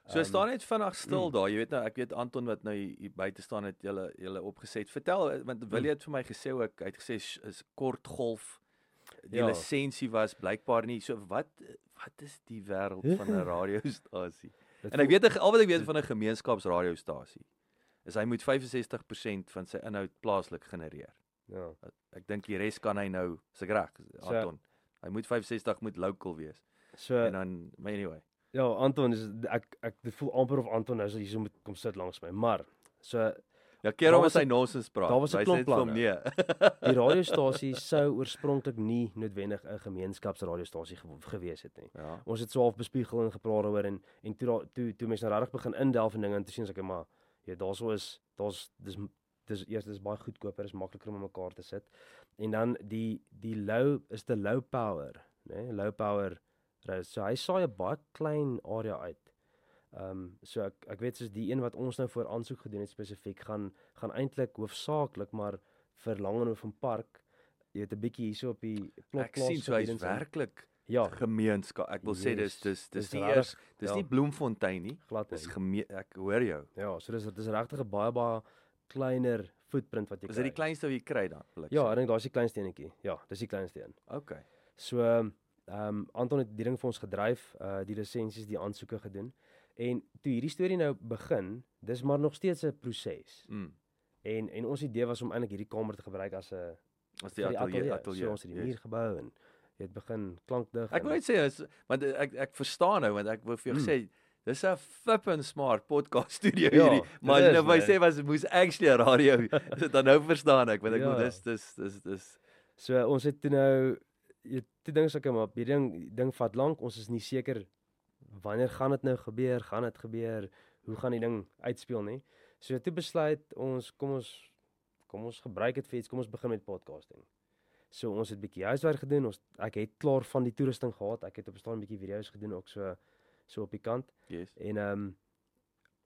Speaker 3: So
Speaker 4: Ehm,
Speaker 3: staan net vinnig stil
Speaker 4: mm.
Speaker 3: daar. Jy weet nou, ek weet Anton wat nou hier hier buite staan het julle julle opgeset. Vertel eh, want Willie
Speaker 4: Mm.
Speaker 3: het vir my gesê ook, hy het gesê is kort golf. Die
Speaker 4: Ja.
Speaker 3: lisensie was blykbaar nie. So wat wat is die wêreld van 'n radiostasie? En ek weet al wat ek weet van 'n gemeenskapsradiostasie is hy moet 65% van sy inhoud plaaslik genereer.
Speaker 4: ja.
Speaker 3: Ek dink die res kan hy nou, as ek reg,
Speaker 4: So-
Speaker 3: Anton. Hy moet 65 moet local wees.
Speaker 4: So
Speaker 3: En dan maar anyway.
Speaker 4: Ja, Anton is ek ek dit voel amper of Anton nou hier so moet kom sit langs my. Maar so
Speaker 3: Ja, keer hom
Speaker 4: een-
Speaker 3: nonsens praat.
Speaker 4: daar was
Speaker 3: Wys
Speaker 4: klomp planne.
Speaker 3: nee.
Speaker 4: die radiostasie sou oorspronklik nie noodwendig 'n gemeenskapsradiostasie gew gewees het nie.
Speaker 3: Ja.
Speaker 4: Ons het so half bespiegel en gepraat daaroor en en toe daar- toe toe mense nou regtig begin indelf in dinge en toe sien ek maar ja, daarso is daar's dis dis eers dis baie goedkoper, is makliker om mekaar te sit. En dan die die low is die low power, né? Nee? Low power rose. So hy saai 'n baie klein area uit. Ehm um, so ek ek weet soos die een wat ons nou voor aansoek gedoen het spesifiek gaan gaan eintlik hoofsaaklik maar vir Langehoven Park jy weet 'n bietjie hierso op die plot
Speaker 3: Ek sien so hy's werklik
Speaker 4: ja,
Speaker 3: gemeenskap. Ek wil sê dis
Speaker 4: Yes,
Speaker 3: dis dis
Speaker 4: dis
Speaker 3: nie
Speaker 4: regtig-
Speaker 3: eers dis
Speaker 4: ja.
Speaker 3: nie Bloemfontein nie.
Speaker 4: glad
Speaker 3: Dis gemeen ek hoor jou.
Speaker 4: Ja, so dis dis regtig 'n baie baie kleiner footprint wat jy
Speaker 3: Is dit die
Speaker 4: kry.
Speaker 3: kleinste wat jy kry dan?
Speaker 4: Ja,
Speaker 3: sê?
Speaker 4: ek dink daar's die kleinste enetjie. Ja, dis die kleinste een.
Speaker 3: Okay.
Speaker 4: So ehm um, Anton het die ding vir ons gedryf, uh die lisensies, die aansoeke gedoen. En toe hierdie storie nou begin, dis maar nog steeds 'n proses.
Speaker 3: Mm.
Speaker 4: En en ons idee was om eintlik hierdie kamer te gebruik as 'n
Speaker 3: As die
Speaker 4: vir
Speaker 3: ateljee
Speaker 4: So
Speaker 3: ateljee.
Speaker 4: ons het die
Speaker 3: yes.
Speaker 4: muur gebou en het begin klankdig.
Speaker 3: Ek wil net sê is want ek ek verstaan nou want ek wou vir jou
Speaker 4: Mm.
Speaker 3: gesê dis 'n flippin smart podcast studio
Speaker 4: Ja,
Speaker 3: hierdie. Maar as jy nou
Speaker 4: is,
Speaker 3: wou sê was moes actually 'n radio so dan nou verstaan ek want ek
Speaker 4: Ja.
Speaker 3: wil dis dis dis dis
Speaker 4: So ons het toe nou toe dink ons okay maar hierdie ding ding vat lank. Ons is nie seker wanneer gaan dit nou gebeur? Gaan dit gebeur? Hoe gaan die ding uitspeel nie? So toe besluit ons kom ons kom ons gebruik dit vir iets. Kom ons begin met podcasting. So ons het bietjie huiswerk gedoen. Ons ek het klaar van die toerusting gehad. Ek het op staan bietjie video's gedoen ook so so op die kant.
Speaker 3: yes.
Speaker 4: En ehm um,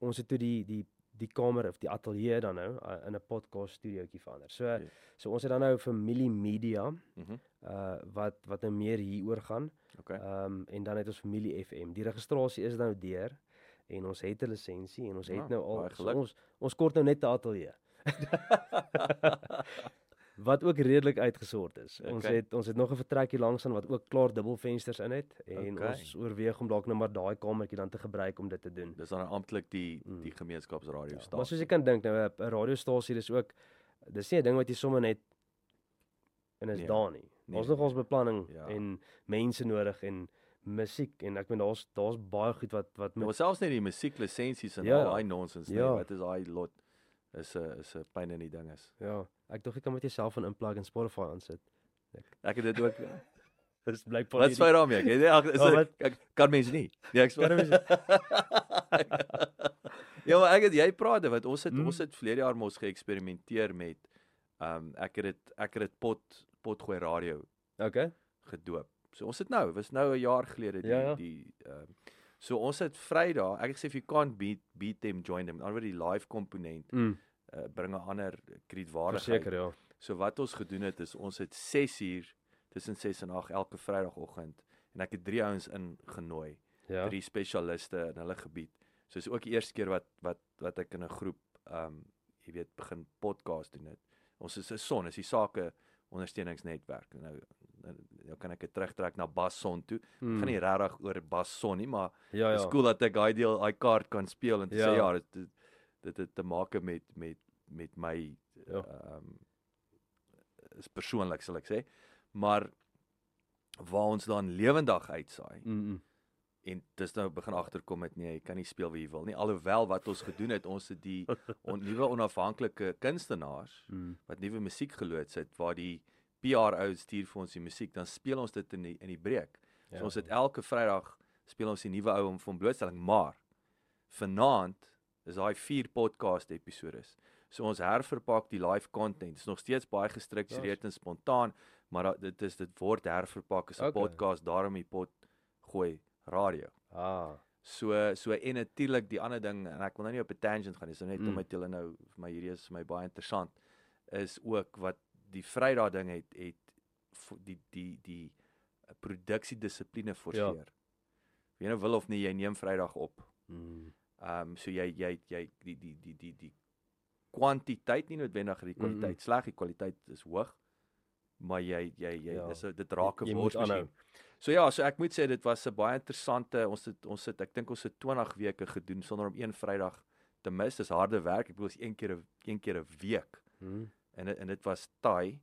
Speaker 4: ons het toe die die die kamer of die ateljee dan nou uh, in 'n podcast studiootjie verander. So
Speaker 3: Ja.
Speaker 4: so ons het dan nou familie media
Speaker 3: Mhm.
Speaker 4: Uh wat wat nou meer hieroor gaan.
Speaker 3: Okay.
Speaker 4: Ehm um, en dan het ons familie FM. Die registrasie is nou deur en ons het 'n lisensie en ons het
Speaker 3: Ja,
Speaker 4: nou al so ons ons kort nou net 'n ateljee. wat ook redelik uitgesort is. Ons
Speaker 3: Okay.
Speaker 4: het ons het nog 'n vertrekkie langs aan wat ook klaar dubbelvensters in het en
Speaker 3: Okay.
Speaker 4: ons oorweeg om dalk nou maar daai kamertjie dan te gebruik om dit te doen.
Speaker 3: Dis dan amptelik die
Speaker 4: Mm.
Speaker 3: die gemeenskapsradio
Speaker 4: Ja, maar soos jy kan dink nou 'n radiostasie dis ook dis nie 'n ding wat jy sommer net en is
Speaker 3: Nee,
Speaker 4: daar nie.
Speaker 3: Nee,
Speaker 4: nog ons beplanning
Speaker 3: Ja.
Speaker 4: en mense nodig en musiek en ek meen daar's daar's baie goed wat wat
Speaker 3: Ja,
Speaker 4: met
Speaker 3: maar selfs net die musieklisensies en
Speaker 4: Ja.
Speaker 3: al daai nonsens nee,
Speaker 4: Ja.
Speaker 3: wat is daai lot is 'n is 'n pyn in die ding is.
Speaker 4: ja, ek dink jy kan met jouself van inplug en Spotify aansit.
Speaker 3: Ek het dit ook
Speaker 4: Dis blykbaar
Speaker 3: Wat sê daarmee? Ek weet nie ag is
Speaker 4: Ja,
Speaker 3: dit-
Speaker 4: wat-
Speaker 3: ek kan mens nie. Nee, ek
Speaker 4: Kan mens
Speaker 3: Ja, maar ek het jy praat want ons het
Speaker 4: Mm.
Speaker 3: ons het verlede jaar mos geëksperimenteer met ehm um, ek het dit ek het dit pot potgooi radio
Speaker 4: Okay.
Speaker 3: gedoop. So ons het nou, was nou 'n jaar gelede die
Speaker 4: Ja, ja.
Speaker 3: die ehm um, so ons het Vrydag, ek het gesê if you can't beat beat them join them. Alhoewel die live komponent
Speaker 4: Mm,
Speaker 3: uh, bring 'n ander kredietwaardigheid.
Speaker 4: verseker ja.
Speaker 3: So wat ons gedoen het is ons het 6 uur tussen 6 en 8 elke Vrydagoggend en ek het drie ouens ingenooi,
Speaker 4: Ja.
Speaker 3: drie spesialiste in hulle gebied. So is ook die eerste keer wat wat wat ek in 'n groep ehm um, jy weet begin podcast doen dit. Ons is 'n son, is die sake ondersteuningsnetwerk. Nou nou kan ek dit terugtrek na Basson toe. Mm.
Speaker 4: Mm,
Speaker 3: Gaan nie regtig oor Basson nie, maar
Speaker 4: Ja
Speaker 3: Dit
Speaker 4: ja.
Speaker 3: is cool dat ek daai deel daai kaart kan speel en te
Speaker 4: Ja.
Speaker 3: sê ja, dit dit- dit het te maak met met met my
Speaker 4: Ja.
Speaker 3: ehm um, is persoonlik sal ek sê. Maar waar ons dan lewendig uitsaai
Speaker 4: Mm, mm.
Speaker 3: En dis nou begin agterkom met nee, jy kan nie speel wie jy wil nie. Alhoewel wat ons gedoen het, ons het die on, nuwe onafhanklike kunstenaars
Speaker 4: mm.
Speaker 3: wat nuwe musiek geloods het waar die PR ou stuur vir ons die musiek, dan speel ons dit in die in die breek.
Speaker 4: Ja.
Speaker 3: So ons het elke Vrydag speel ons die nuwe ou om van blootstelling, maar vanaand is daai vier podcast episodes. So ons herverpak die live content. Dit is nog steeds baie gestruktureerd en spontaan, maar dit is dit word herverpak as 'n
Speaker 4: Okay.
Speaker 3: podcast daarom die pot gooi radio.
Speaker 4: Ah.
Speaker 3: So so en natuurlik die ander ding en ek wil nou nie op 'n tangent gaan nie, dis net
Speaker 4: Mm.
Speaker 3: om met julle nou vir my hierdie is vir my baie interessant is ook wat die Vrydag ding het het die die die eh, produksiedissipline forceer. Wie nou wil of nie, jy neem Vrydag op.
Speaker 4: Mm.
Speaker 3: Ehm um, so jy jy jy die die die die die kwantiteit nie noodwendig die
Speaker 4: Mm, mm.
Speaker 3: kwaliteit. Sleg die kwaliteit is hoog. Maar jy jy jy
Speaker 4: Ja.
Speaker 3: dis 'n dit raak 'n
Speaker 4: aanhou.
Speaker 3: So ja, so ek moet sê dit was 'n baie interessante ons het ons het ek dink ons het 20 weke gedoen sonder om een Vrydag te mis. Dis harde werk. Ek bedoel is een keer 'n een keer 'n week
Speaker 4: Mm.
Speaker 3: en dit- en dit was taai.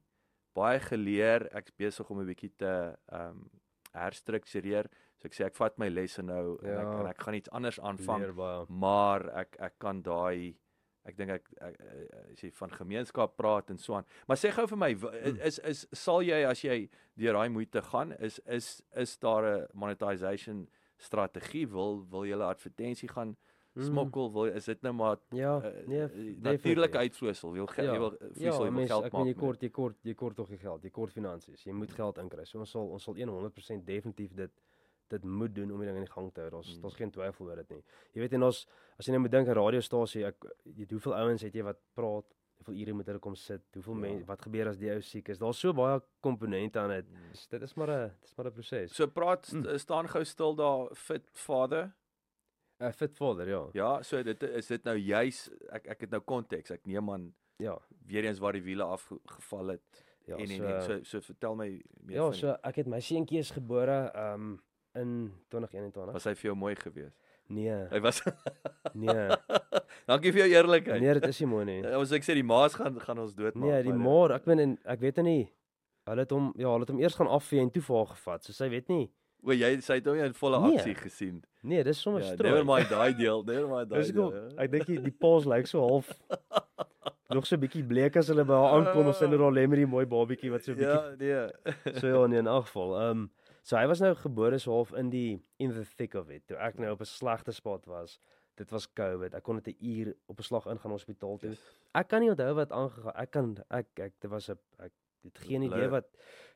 Speaker 3: Baie geleer. Ek's besig om 'n bietjie te ehm um, herstruktureer. So ek sê ek vat my lesse nou en, ek,
Speaker 4: Ja.
Speaker 3: en ek gaan iets anders aanvang, maar ek ek kan daai ek dink ek, ek eh, as jy van gemeenskap praat en so aan. Maar sê gou vir my
Speaker 4: Hmm.
Speaker 3: is is sal jy as jy deur daai moeite gaan is is is daar 'n monetization strategie wil wil jy 'n advertensie gaan
Speaker 4: Mm.
Speaker 3: smokkel wil is dit nou maar
Speaker 4: Ja,
Speaker 3: uh,
Speaker 4: nee,
Speaker 3: natuurlike
Speaker 4: definitely.
Speaker 3: uitvloeisel. Jy wil
Speaker 4: Ja,
Speaker 3: jy wil eh,
Speaker 4: Ja,
Speaker 3: vloeisel, jy wil geld
Speaker 4: ek
Speaker 3: maak.
Speaker 4: meen jy kort jy kort jy kort tog jy geld, jy kort finansies. Jy moet geld inkry. So ons sal ons sal 100% definitief dit dit moet doen om die ding in die gang te hou. Daar's
Speaker 3: Mm.
Speaker 4: daar's geen twyfel oor dit nie. Jy weet en ons as jy nou moet dink 'n radiostasie, ek jy hoeveel ouens het jy wat praat, hoeveel ure moet hulle kom sit, hoeveel
Speaker 3: Ja.
Speaker 4: mense wat gebeur as die ou siek is. Daar's so baie komponente aan dit.
Speaker 3: Mm.
Speaker 4: Dus Dit is maar 'n dit is maar 'n proses.
Speaker 3: So praat
Speaker 4: Mm.
Speaker 3: staan gou stil daar fit vader.
Speaker 4: 'n Fit vader, ja.
Speaker 3: Ja, so dit is dit nou juis ek ek het nou konteks. Ek neem aan
Speaker 4: Ja.
Speaker 3: weer eens waar die wiele afgeval het.
Speaker 4: Ja,
Speaker 3: en, en,
Speaker 4: so,
Speaker 3: en so so vertel my meer
Speaker 4: ja,
Speaker 3: van
Speaker 4: so ek het my seentjie is gebore um in 2021.
Speaker 3: was hy vir jou mooi geweest.
Speaker 4: Nee,
Speaker 3: Hy was
Speaker 4: nee.
Speaker 3: Dankie vir jou eerlikheid.
Speaker 4: Nee, dit is nie mooi nie.
Speaker 3: Ja, Ons ek sê die maas gaan gaan ons doodmaak.
Speaker 4: Nee, die
Speaker 3: maar
Speaker 4: ek weet en ek weet nie. Hulle het hom ja, hulle het hom eers gaan afvee en toe vir haar gevat. So sy weet nie.
Speaker 3: O, jy sy het hom in volle
Speaker 4: Nee.
Speaker 3: aksie gesien.
Speaker 4: Nee, dis sommer
Speaker 3: Ja,
Speaker 4: strooi.
Speaker 3: never mind daai deel, never mind daai
Speaker 4: Dis
Speaker 3: ja.
Speaker 4: ek dink die, die paas lyk so half nog so 'n bietjie bleek as hulle by haar aankom of sy net daar lê met die mooi babietjie wat so 'n bietjie
Speaker 3: Ja, nee.
Speaker 4: so ja, nee, in elk geval. Ehm um, so hy was nou gebore so half in die in the thick of it. Toe ek nou op 'n slegte spot was. Dit was COVID. Ek kon net 'n uur op 'n slag ingaan hospitaal toe.
Speaker 3: Yes.
Speaker 4: Ek kan nie onthou wat aangegaan. Ek kan ek ek dit was 'n ek het geen idee wat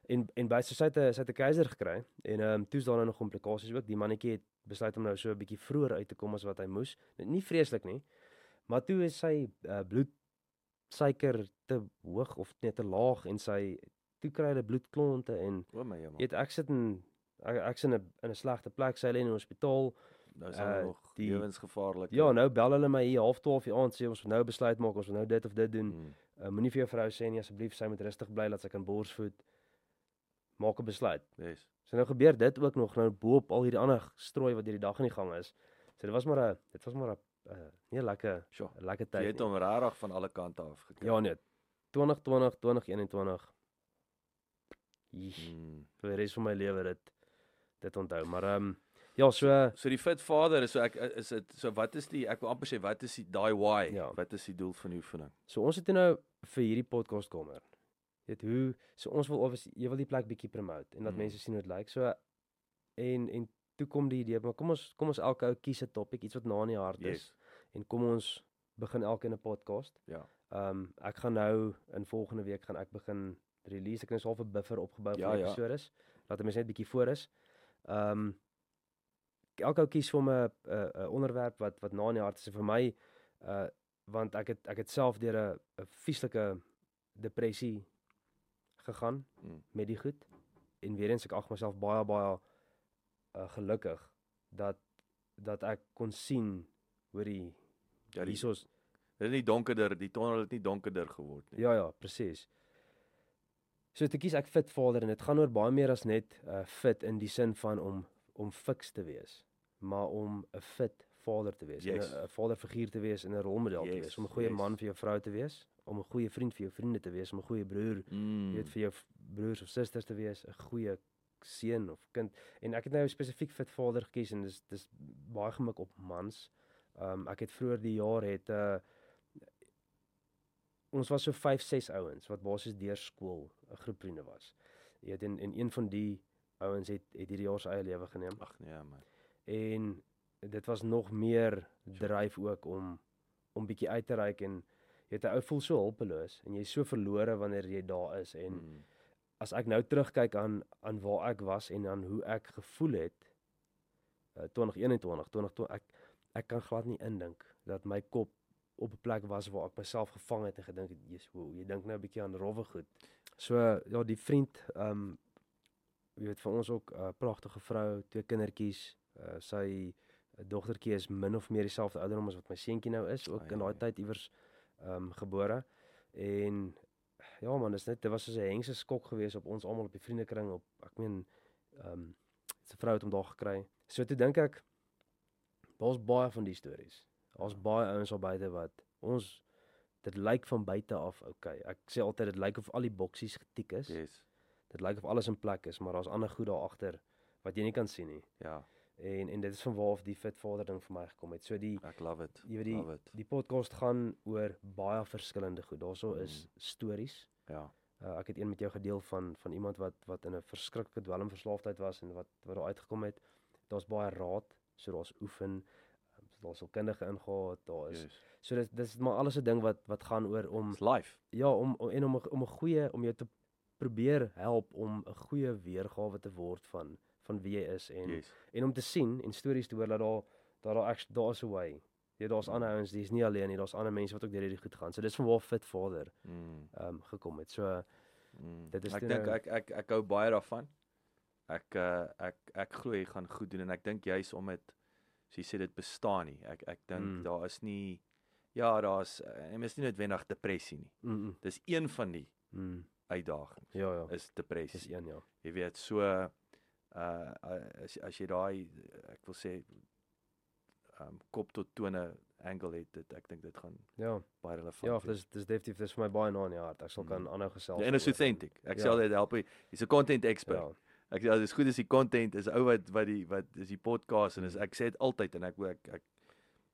Speaker 4: en en by sy het sy het 'n keiser gekry en ehm um, toe's daar nou nog komplikasies ook. Die mannetjie het besluit om nou so 'n bietjie vroeër uit te kom as wat hy moes. Nie vreeslik nie. Maar toe is sy uh, bloedsuiker te hoog of net te laag en sy toe kry hulle bloedklonte en
Speaker 3: O my jemma.
Speaker 4: weet ek sit in ek ek's in 'n in 'n slegte plek. Sy lê in 'n hospitaal.
Speaker 3: Nou is
Speaker 4: uh,
Speaker 3: uh, nog
Speaker 4: die-
Speaker 3: lewensgevaarlik.
Speaker 4: Ja, nou bel hulle my hier half 12 die aand sê ons moet nou besluit maak, ons moet nou dit of dit doen.
Speaker 3: Mm.
Speaker 4: Uh, Moenie vir jou vrou sê nie asseblief, sy moet rustig bly laat sy kan borsvoed. Maak 'n besluit.
Speaker 3: Yes.
Speaker 4: So nou gebeur dit ook nog nou bo op al hierdie ander strooi wat hierdie dag in die gang is. So dit was maar 'n dit was maar 'n uh, nie lekker. 'n lekker
Speaker 3: Jy
Speaker 4: tyd.
Speaker 3: het
Speaker 4: nie.
Speaker 3: hom regtig van alle kante af gekry.
Speaker 4: Ja nee. 2020, 2021. Eesh,
Speaker 3: Mm.
Speaker 4: vir die res van my lewe dit dit onthou. Maar ehm um, ja, so
Speaker 3: So die fit vader is so ek is dit so wat is die ek wil amper sê wat is die daai why?
Speaker 4: Ja.
Speaker 3: Wat is die doel van die oefening?
Speaker 4: so ons het nou vir hierdie podcast kamer. Jy weet hoe so ons wil obviously jy wil die plek bietjie promote en dat
Speaker 3: Mm.
Speaker 4: mense sien hoe dit lyk. So en en toe kom die idee, maar kom ons kom ons elke ou kies 'n topik, iets wat na in die hart is
Speaker 3: Yes.
Speaker 4: en kom ons begin elke in 'n podcast.
Speaker 3: Ja.
Speaker 4: Ehm um, ek gaan nou in volgende week gaan ek begin release. Ek het nou so 'n buffer opgebou
Speaker 3: Ja,
Speaker 4: vir
Speaker 3: ja.
Speaker 4: episodes. Laat mense net bietjie voor is. Ehm um, elke ou kies vir 'n 'n 'n onderwerp wat wat na in die hart is vir my uh want ek het ek het self deur 'n 'n vieslike depressie gegaan
Speaker 3: Mm.
Speaker 4: met die goed en weer eens ek ag myself baie baie uh, gelukkig dat dat ek kon sien hoe die
Speaker 3: Ja, dit het nie donkerder, die tonnel het nie donkerder geword nie.
Speaker 4: Ja ja, presies. So te kies ek fit vader en dit gaan oor baie meer as net uh, fit in die sin van om om fiks te wees, maar om 'n fit vader te wees, en
Speaker 3: Yes.
Speaker 4: 'n 'n vaderfiguur te wees en 'n rolmodel te
Speaker 3: Yes,
Speaker 4: wees, om 'n goeie
Speaker 3: yes.
Speaker 4: man vir jou vrou te wees, om 'n goeie vriend vir jou vriende te wees, om 'n goeie broer,
Speaker 3: Mm.
Speaker 4: jy weet vir jou broers of susters te wees, 'n goeie seun of kind. En ek het nou spesifiek fit vader gekies en dis dis baie gemik op mans. Um ek het vroeër die jaar het 'n uh, ons was so 5, 6 ouens wat basies deur skool 'n groep vriende was. Jy weet en, en een van die ouens het het hierdie jaar sy eie lewe geneem
Speaker 3: Ag nee man.
Speaker 4: en dit was nog meer dryf ook om om bietjie uit te reik en jy weet 'n ou voel so hulpeloos en jy's so verlore wanneer jy daar is en
Speaker 3: Mm.
Speaker 4: as ek nou terugkyk aan aan waar ek was en aan hoe ek gevoel het uh, 2021 2020 ek ek kan glad nie indink dat my kop op 'n plek was waar ek myself gevang het en gedink het jy's hoe jy dink nou 'n bietjie aan rowwe goed. So ja, die vriend ehm um, jy weet vir ons ook 'n uh, pragtige vrou, twee kindertjies. Uh, sy dogtertjie is min of meer dieselfde ouderdom as wat my seentjie nou is, ook
Speaker 3: Ai,
Speaker 4: in daai
Speaker 3: ai.
Speaker 4: tyd iewers ehm um, gebore. En ja man, dis net dit was so 'n hengse skok geweest op ons almal op die vriendekring op ek meen ehm um, sy vrou het hom daar gekry. So toe dink ek daar's baie van die stories. Daar's baie ouens al buite wat ons dit lyk van buite af okay. Ek sê altyd dit lyk of al die boksies getik is.
Speaker 3: Yes.
Speaker 4: Dit lyk of alles in plek is, maar daar's ander goed daar agter wat jy nie kan sien nie.
Speaker 3: Ja,
Speaker 4: En en dit is van waar af die fit vader ding vir my gekom het. So die
Speaker 3: ek love it.
Speaker 4: jy weet die
Speaker 3: Love it.
Speaker 4: die podcast gaan oor baie verskillende goed. Daarso is
Speaker 3: Mm.
Speaker 4: stories.
Speaker 3: Ja.
Speaker 4: Uh, ek het een met jou gedeel van van iemand wat wat in 'n verskriklike dwelmverslaafdheid was en wat wat daar uitgekom het. Daar's baie raad, so daar's oefen, daar's al kundige ingegaan, daar is
Speaker 3: Yes.
Speaker 4: so dis dis maar alles 'n ding wat wat gaan oor om
Speaker 3: It's life.
Speaker 4: ja, om om- en om om 'n goeie om jou te probeer help om 'n goeie weergawe te word van van wie jy is en
Speaker 3: Yes.
Speaker 4: en om te sien en stories te hoor dat daar dat daar actually daar's 'n way. Ja, daar's ander ouens, dis nie alleen nie, daar's ander mense wat ook deur hierdie goed gaan. So dis van waar Fit Vader
Speaker 3: Mm.
Speaker 4: ehm um, gekom het. So
Speaker 3: Mm.
Speaker 4: Dit is
Speaker 3: ek dink
Speaker 4: nou-
Speaker 3: ek ek ek hou baie daarvan. Ek uh, ek ek glo jy gaan goed doen en ek dink juis om dit so jy sê dit bestaan nie. Ek ek dink
Speaker 4: Mm.
Speaker 3: daar is nie ja, daar's en is nie noodwendig depressie nie.
Speaker 4: mm, mm,
Speaker 3: Dis een van die
Speaker 4: mm,
Speaker 3: uitdagings
Speaker 4: ja ja.
Speaker 3: is depressie.
Speaker 4: Dis een ja.
Speaker 3: Jy weet so uh as as jy daai ek wil sê um kop tot tone angle het dit ek dink dit gaan
Speaker 4: Ja.
Speaker 3: baie relevant
Speaker 4: Ja, dis dis definitief dis vir my baie na in die hart. Ek sal
Speaker 3: Mm.
Speaker 4: kan aanhou gesels.
Speaker 3: En is authentic. Ek
Speaker 4: Ja.
Speaker 3: sê altyd help. Hy's 'n content expert.
Speaker 4: Ja.
Speaker 3: Ek sê as dit goed is die content is ou wat wat die wat is die podcast en is ek sê dit altyd en ek ek ek,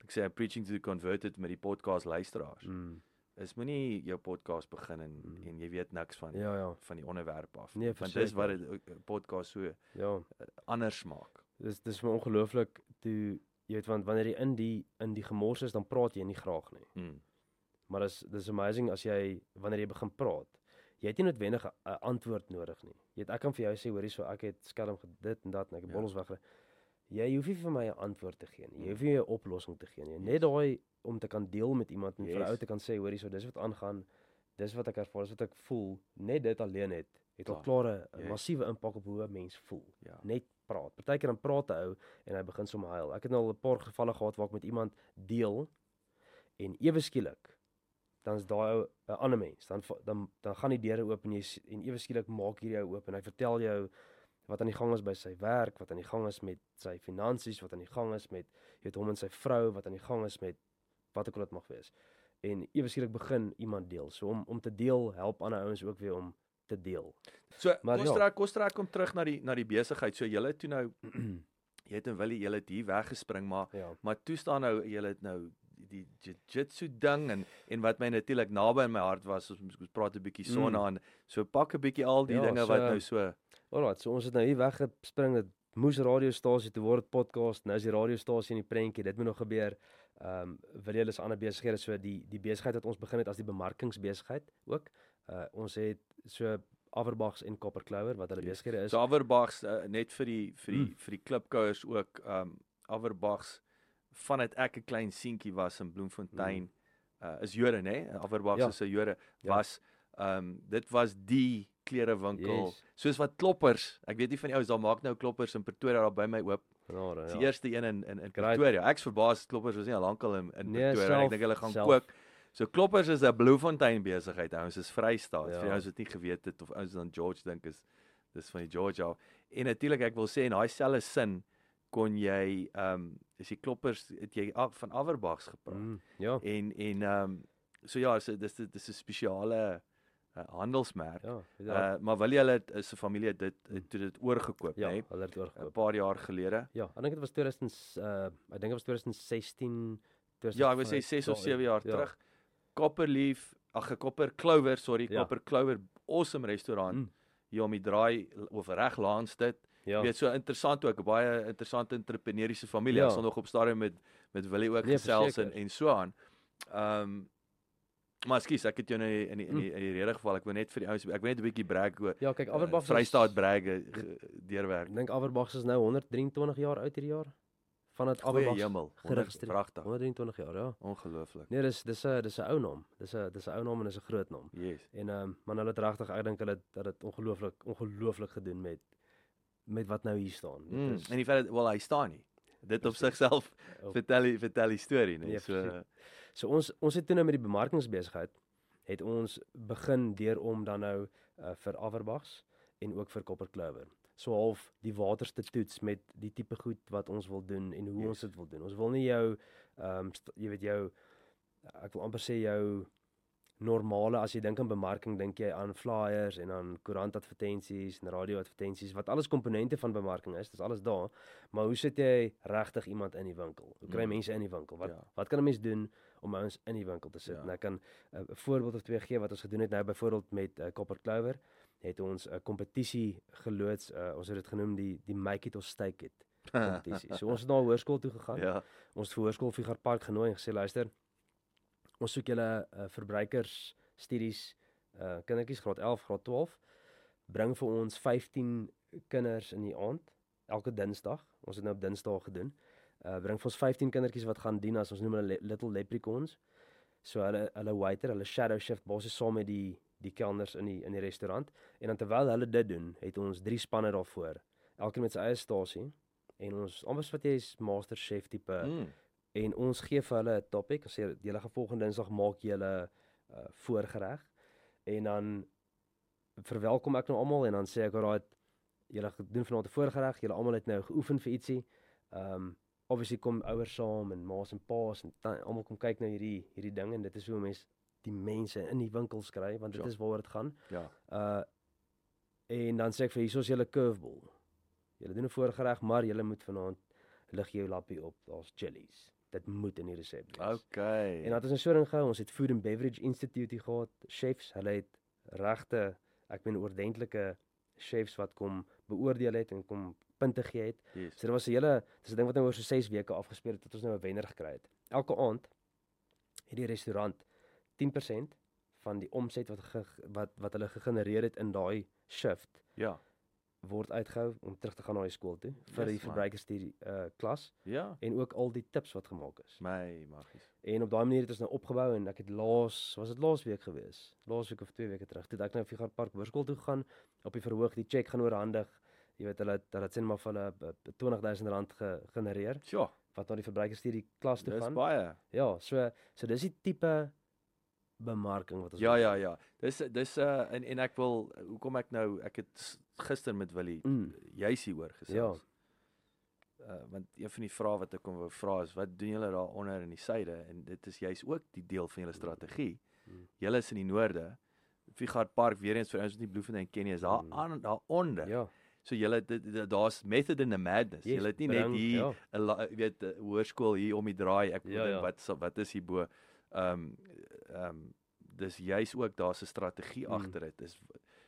Speaker 3: ek sê I'm preaching to the converted met die podcast luisteraars.
Speaker 4: Mm.
Speaker 3: Is moenie jou podcast begin en
Speaker 4: Mm.
Speaker 3: en jy weet niks van
Speaker 4: Ja ja.
Speaker 3: van die onderwerp af.
Speaker 4: Nee,
Speaker 3: Want dis wat 'n podcast so
Speaker 4: Ja.
Speaker 3: anders maak.
Speaker 4: Dis dis my ongelooflik toe jy weet want wanneer jy in die in die gemors is dan praat jy nie graag nie.
Speaker 3: Mm.
Speaker 4: Maar dis dis amazing as jy wanneer jy begin praat. Jy het nie noodwendig 'n antwoord nodig nie. Jy weet ek kan vir jou sê hoor hierso ek het skelm dit en dat en ek het
Speaker 3: Ja.
Speaker 4: bottels weggery. Jy hoef nie vir my 'n antwoord te gee nie. Jy
Speaker 3: Mm.
Speaker 4: hoef nie 'n oplossing te gee nie.
Speaker 3: Yes.
Speaker 4: Net daai om te kan deel met iemand en vir 'n
Speaker 3: Yes.
Speaker 4: ou te kan sê hoor hierso dis wat aangaan. Dis wat ek ervaar, dis wat ek voel. Net dit alleen het het al klare 'n
Speaker 3: Yes.
Speaker 4: massiewe impak op hoe 'n mens voel.
Speaker 3: Ja.
Speaker 4: Net praat. Partykeer dan praat 'n ou en hy begin sommer huil. Ek het nou al 'n paar gevalle gehad waar ek met iemand deel en ewe skielik dan is daai ou 'n ander mens. Dan dan dan gaan die deure oop en jy en ewe skielik maak hierdie ou oop en hy vertel jou wat aan die gang is by sy werk, wat aan die gang is met sy finansies, wat aan die gang is met jy weet hom en sy vrou, wat aan die gang is met wat ook al dit mag wees. En ewe skielik begin iemand deel. So om om te deel help ander ouens ook weer om te deel.
Speaker 3: So
Speaker 4: Maar
Speaker 3: kom
Speaker 4: ja.
Speaker 3: kom terug na die na die besigheid. So julle toe nou jy het en Willie julle het hier weggespring maar
Speaker 4: ja.
Speaker 3: Maar toe staan nou julle het nou die jiu-jitsu ding en en wat my natuurlik naby in my hart was ons ons praat 'n bietjie sonna
Speaker 4: Mm.
Speaker 3: aan. So pak 'n bietjie al die
Speaker 4: Ja,
Speaker 3: dinge
Speaker 4: so-
Speaker 3: wat nou so
Speaker 4: Alraai, so ons het nou hier weggespring. Dit moes radiostasie toe word podcast. Nou is die radiostasie in die prentjie. Dit moet nog gebeur. Ehm um, wil julle is ander besighede so die die besigheid wat ons begin het as die bemarkingsbesigheid ook. Uh ons het so Averbachs en Copper Clover wat hulle
Speaker 3: Yes.
Speaker 4: besighede is.
Speaker 3: so Averbachs uh, net vir die vir die
Speaker 4: Mm.
Speaker 3: vir die klipkouers ook um Averbachs vanuit ek 'n klein seentjie was in Bloemfontein uh is Jode nê Averbachs
Speaker 4: Ja.
Speaker 3: is 'n Jode
Speaker 4: Ja.
Speaker 3: was um dit was die klerewinkel
Speaker 4: Yes.
Speaker 3: soos wat kloppers ek weet nie van die ouens daar maak nou kloppers in Pretoria daar by my oop
Speaker 4: Genade,
Speaker 3: Dis die
Speaker 4: ja.
Speaker 3: eerste een in in, in. Pretoria. Ek's verbaas kloppers was nie al lankal in in
Speaker 4: Nee,
Speaker 3: Pretoria. nie. Ek
Speaker 4: self-
Speaker 3: dink hulle gaan
Speaker 4: self.
Speaker 3: kook. So kloppers is 'n Bloemfontein besigheid. Ouens is Vrystaat. Ja. Vir
Speaker 4: Ja.
Speaker 3: ouens wat nie geweet het of ouens dan George dink is dis van die George af. En natuurlik ek wil sê in daai selfe sin kon jy ehm um, is die kloppers het jy af, van Averbachs gepraat. Mm.
Speaker 4: Ja.
Speaker 3: En en ehm um, so ja, so dis dis 'n spesiale uh, handelsmerk.
Speaker 4: Ja,
Speaker 3: Ja.
Speaker 4: jy?
Speaker 3: Uh, maar wil jy hulle is 'n familie het dit het toe dit oorgekoop,
Speaker 4: ja,
Speaker 3: nê? Nee?
Speaker 4: hulle het
Speaker 3: 'n
Speaker 4: oorgekoop.
Speaker 3: paar jaar gelede.
Speaker 4: Ja, ek dink dit was 2000 uh ek dink dit was 2016
Speaker 3: Ja, ek wil sê 6 of 7 jaar ja. terug. Copperleaf, ag 'n Copper Clover, sorry,
Speaker 4: Ja.
Speaker 3: Copper Clover, awesome restaurant
Speaker 4: Mm.
Speaker 3: hier om die draai of reg langs dit.
Speaker 4: Ja.
Speaker 3: Jy weet so interessant ook, baie interessante entrepreneursiese familie.
Speaker 4: Ja.
Speaker 3: Ons het nog op stadium met met Willie ook
Speaker 4: Nee,
Speaker 3: gesels en en so aan. Ehm um, maar skus, ek het jou nou in die, in die, in die rede geval. Ek wou net vir die ouens, ek wil net 'n bietjie brag oor
Speaker 4: Ja, kyk
Speaker 3: uh,
Speaker 4: Averbach
Speaker 3: Vrystaat brag deurwerk.
Speaker 4: Ek dink Averbach is nou 123 jaar oud hierdie jaar. Vandat
Speaker 3: hemel,
Speaker 4: geregistreer.
Speaker 3: pragtig.
Speaker 4: 123 jaar, ja.
Speaker 3: Ongelooflik.
Speaker 4: Nee, dis dis 'n dis 'n ou naam. Dis 'n dis 'n ou naam en dis 'n groot naam.
Speaker 3: Yes.
Speaker 4: En ehm um, maar hulle het regtig ek dink hulle dat dit ongelooflik ongelooflik gedoen met met wat nou hier staan. Dit
Speaker 3: Mm,
Speaker 4: is
Speaker 3: en die feit dat wel hy staan nie. Dit op sigself vertel die vertel die storie, nee.
Speaker 4: Nee,
Speaker 3: So
Speaker 4: verseker. so ons ons het toe nou met die bemarkingsbesigheid het ons begin deur om dan nou uh, vir Averbachs en ook vir Copper Clover. So half die waters te toets met die tipe goed wat ons wil doen en hoe
Speaker 3: Yes.
Speaker 4: ons dit wil doen. Ons wil nie jou ehm um, jy weet jou ek wil amper sê jou normale as jy dink aan bemarking dink jy aan flyers en aan koerantadvertensies en radioadvertensies wat alles komponente van bemarking is dis alles daar maar hoe sit jy regtig iemand in die winkel hoe kry
Speaker 3: Mm.
Speaker 4: mense in die winkel wat
Speaker 3: Ja.
Speaker 4: wat kan 'n mens doen om ouens in die winkel te sit
Speaker 3: Ja.
Speaker 4: en ek kan uh, 'n voorbeeld of twee gee wat ons gedoen het nou byvoorbeeld met uh, Copper Clover het ons 'n kompetisie geloods uh, ons het dit genoem die die Make It or Stake It kompetisie. So ons het na hoërskool toe gegaan.
Speaker 3: ja.
Speaker 4: Ons het vir hoërskool Figart Park genooi en gesê luister, ons soek julle uh, verbruikers studies uh kindertjies graad 11, graad 12. Bring vir ons 15 kinders in die aand elke Dinsdag. Ons het nou op Dinsdae gedoen. Uh bring vir ons 15 kindertjies wat gaan dien as ons noem hulle le- little leprechauns. So hulle hulle waiter, hulle shadow shift basies saam met die die kelners in die in die restaurant en dan terwyl hulle dit doen, het ons drie spanne daarvoor. Elkeen met sy eie stasie en ons amper wat jy is master chef tipe
Speaker 3: Mm.
Speaker 4: En ons gee vir hulle 'n topic. Ons sê julle gaan volgende Dinsdag maak julle uh, voorgereg en dan verwelkom ek nou almal en dan sê ek alraai julle doen vanaand 'n voorgereg. Julle almal het nou geoefen vir ietsie. Ehm um, obviously kom ouers saam en ma's en pa's en almal kom kyk na hierdie hierdie ding en dit is hoe mense die mense in die winkels kry want dit
Speaker 3: Ja.
Speaker 4: is waaroor dit gaan.
Speaker 3: Ja.
Speaker 4: Uh en dan sê ek vir hier is julle curveball. Julle doen 'n voorgereg, maar julle moet vanaand lig jou lappie op. Daar's chillies. Dit moet in die resep wees.
Speaker 3: Okay.
Speaker 4: En dan het ons 'n soring gehou. Ons het Food and Beverage Institute gehad. Chefs, hulle het regte, ek meen oordentlike chefs wat kom beoordeel het en kom punte gee het.
Speaker 3: yes.
Speaker 4: So dit was 'n hele dis 'n ding wat nou oor so 6 weke afgespeel het tot ons nou 'n wenner gekry het. Elke aand het die restaurant 10% van die omset wat ge, wat wat hulle gegenereer het in daai shift
Speaker 3: Ja.
Speaker 4: Word uitgehou om terug te gaan na die skool toe vir
Speaker 3: Yes,
Speaker 4: die
Speaker 3: man.
Speaker 4: verbruikersstudie uh klas
Speaker 3: Ja.
Speaker 4: en ook al die tips wat gemaak is.
Speaker 3: My magies.
Speaker 4: En op daai manier het ons nou opgebou en ek het laas was dit laas week gewees. Laas week of 2 weke terug. Toe ek nou Figart Park Hoërskool toe gegaan op die verhoog, die cheque gaan oorhandig. Jy weet hulle hulle het sê maar vir hulle eh, 20000 rand gegenereer
Speaker 3: Sjoe.
Speaker 4: wat na die verbruikersstudie klas toe
Speaker 3: Dis
Speaker 4: gaan.
Speaker 3: baie.
Speaker 4: Ja, so so dis die tipe bemarking wat ons
Speaker 3: Ja ja ja. Dis dis uh en en ek wil hoekom ek nou ek het gister met Willie
Speaker 4: Mm.
Speaker 3: juis hieroor gesels. Ja. Uh want een van die vrae wat ek kom wou vra is wat doen julle daar onder in die suide en dit is juis ook die deel van julle strategie.
Speaker 4: Mm.
Speaker 3: Julle is in die noorde. Figart Park weer eens vir ons wat nie Bloemfontein ken nie is daar
Speaker 4: Mm.
Speaker 3: aan daar onder.
Speaker 4: Ja.
Speaker 3: So julle daar's method in the madness.
Speaker 4: Yes,
Speaker 3: julle het nie net
Speaker 4: bring-
Speaker 3: hier
Speaker 4: ja.
Speaker 3: 'n jy weet 'n hoërskool hier om die draai. Ek
Speaker 4: Ja,
Speaker 3: ja, dink
Speaker 4: ja.
Speaker 3: wat wat is hier bo? Ehm um, ehm um, dis juis ook daar's 'n strategie
Speaker 4: Mm.
Speaker 3: agter dit. Is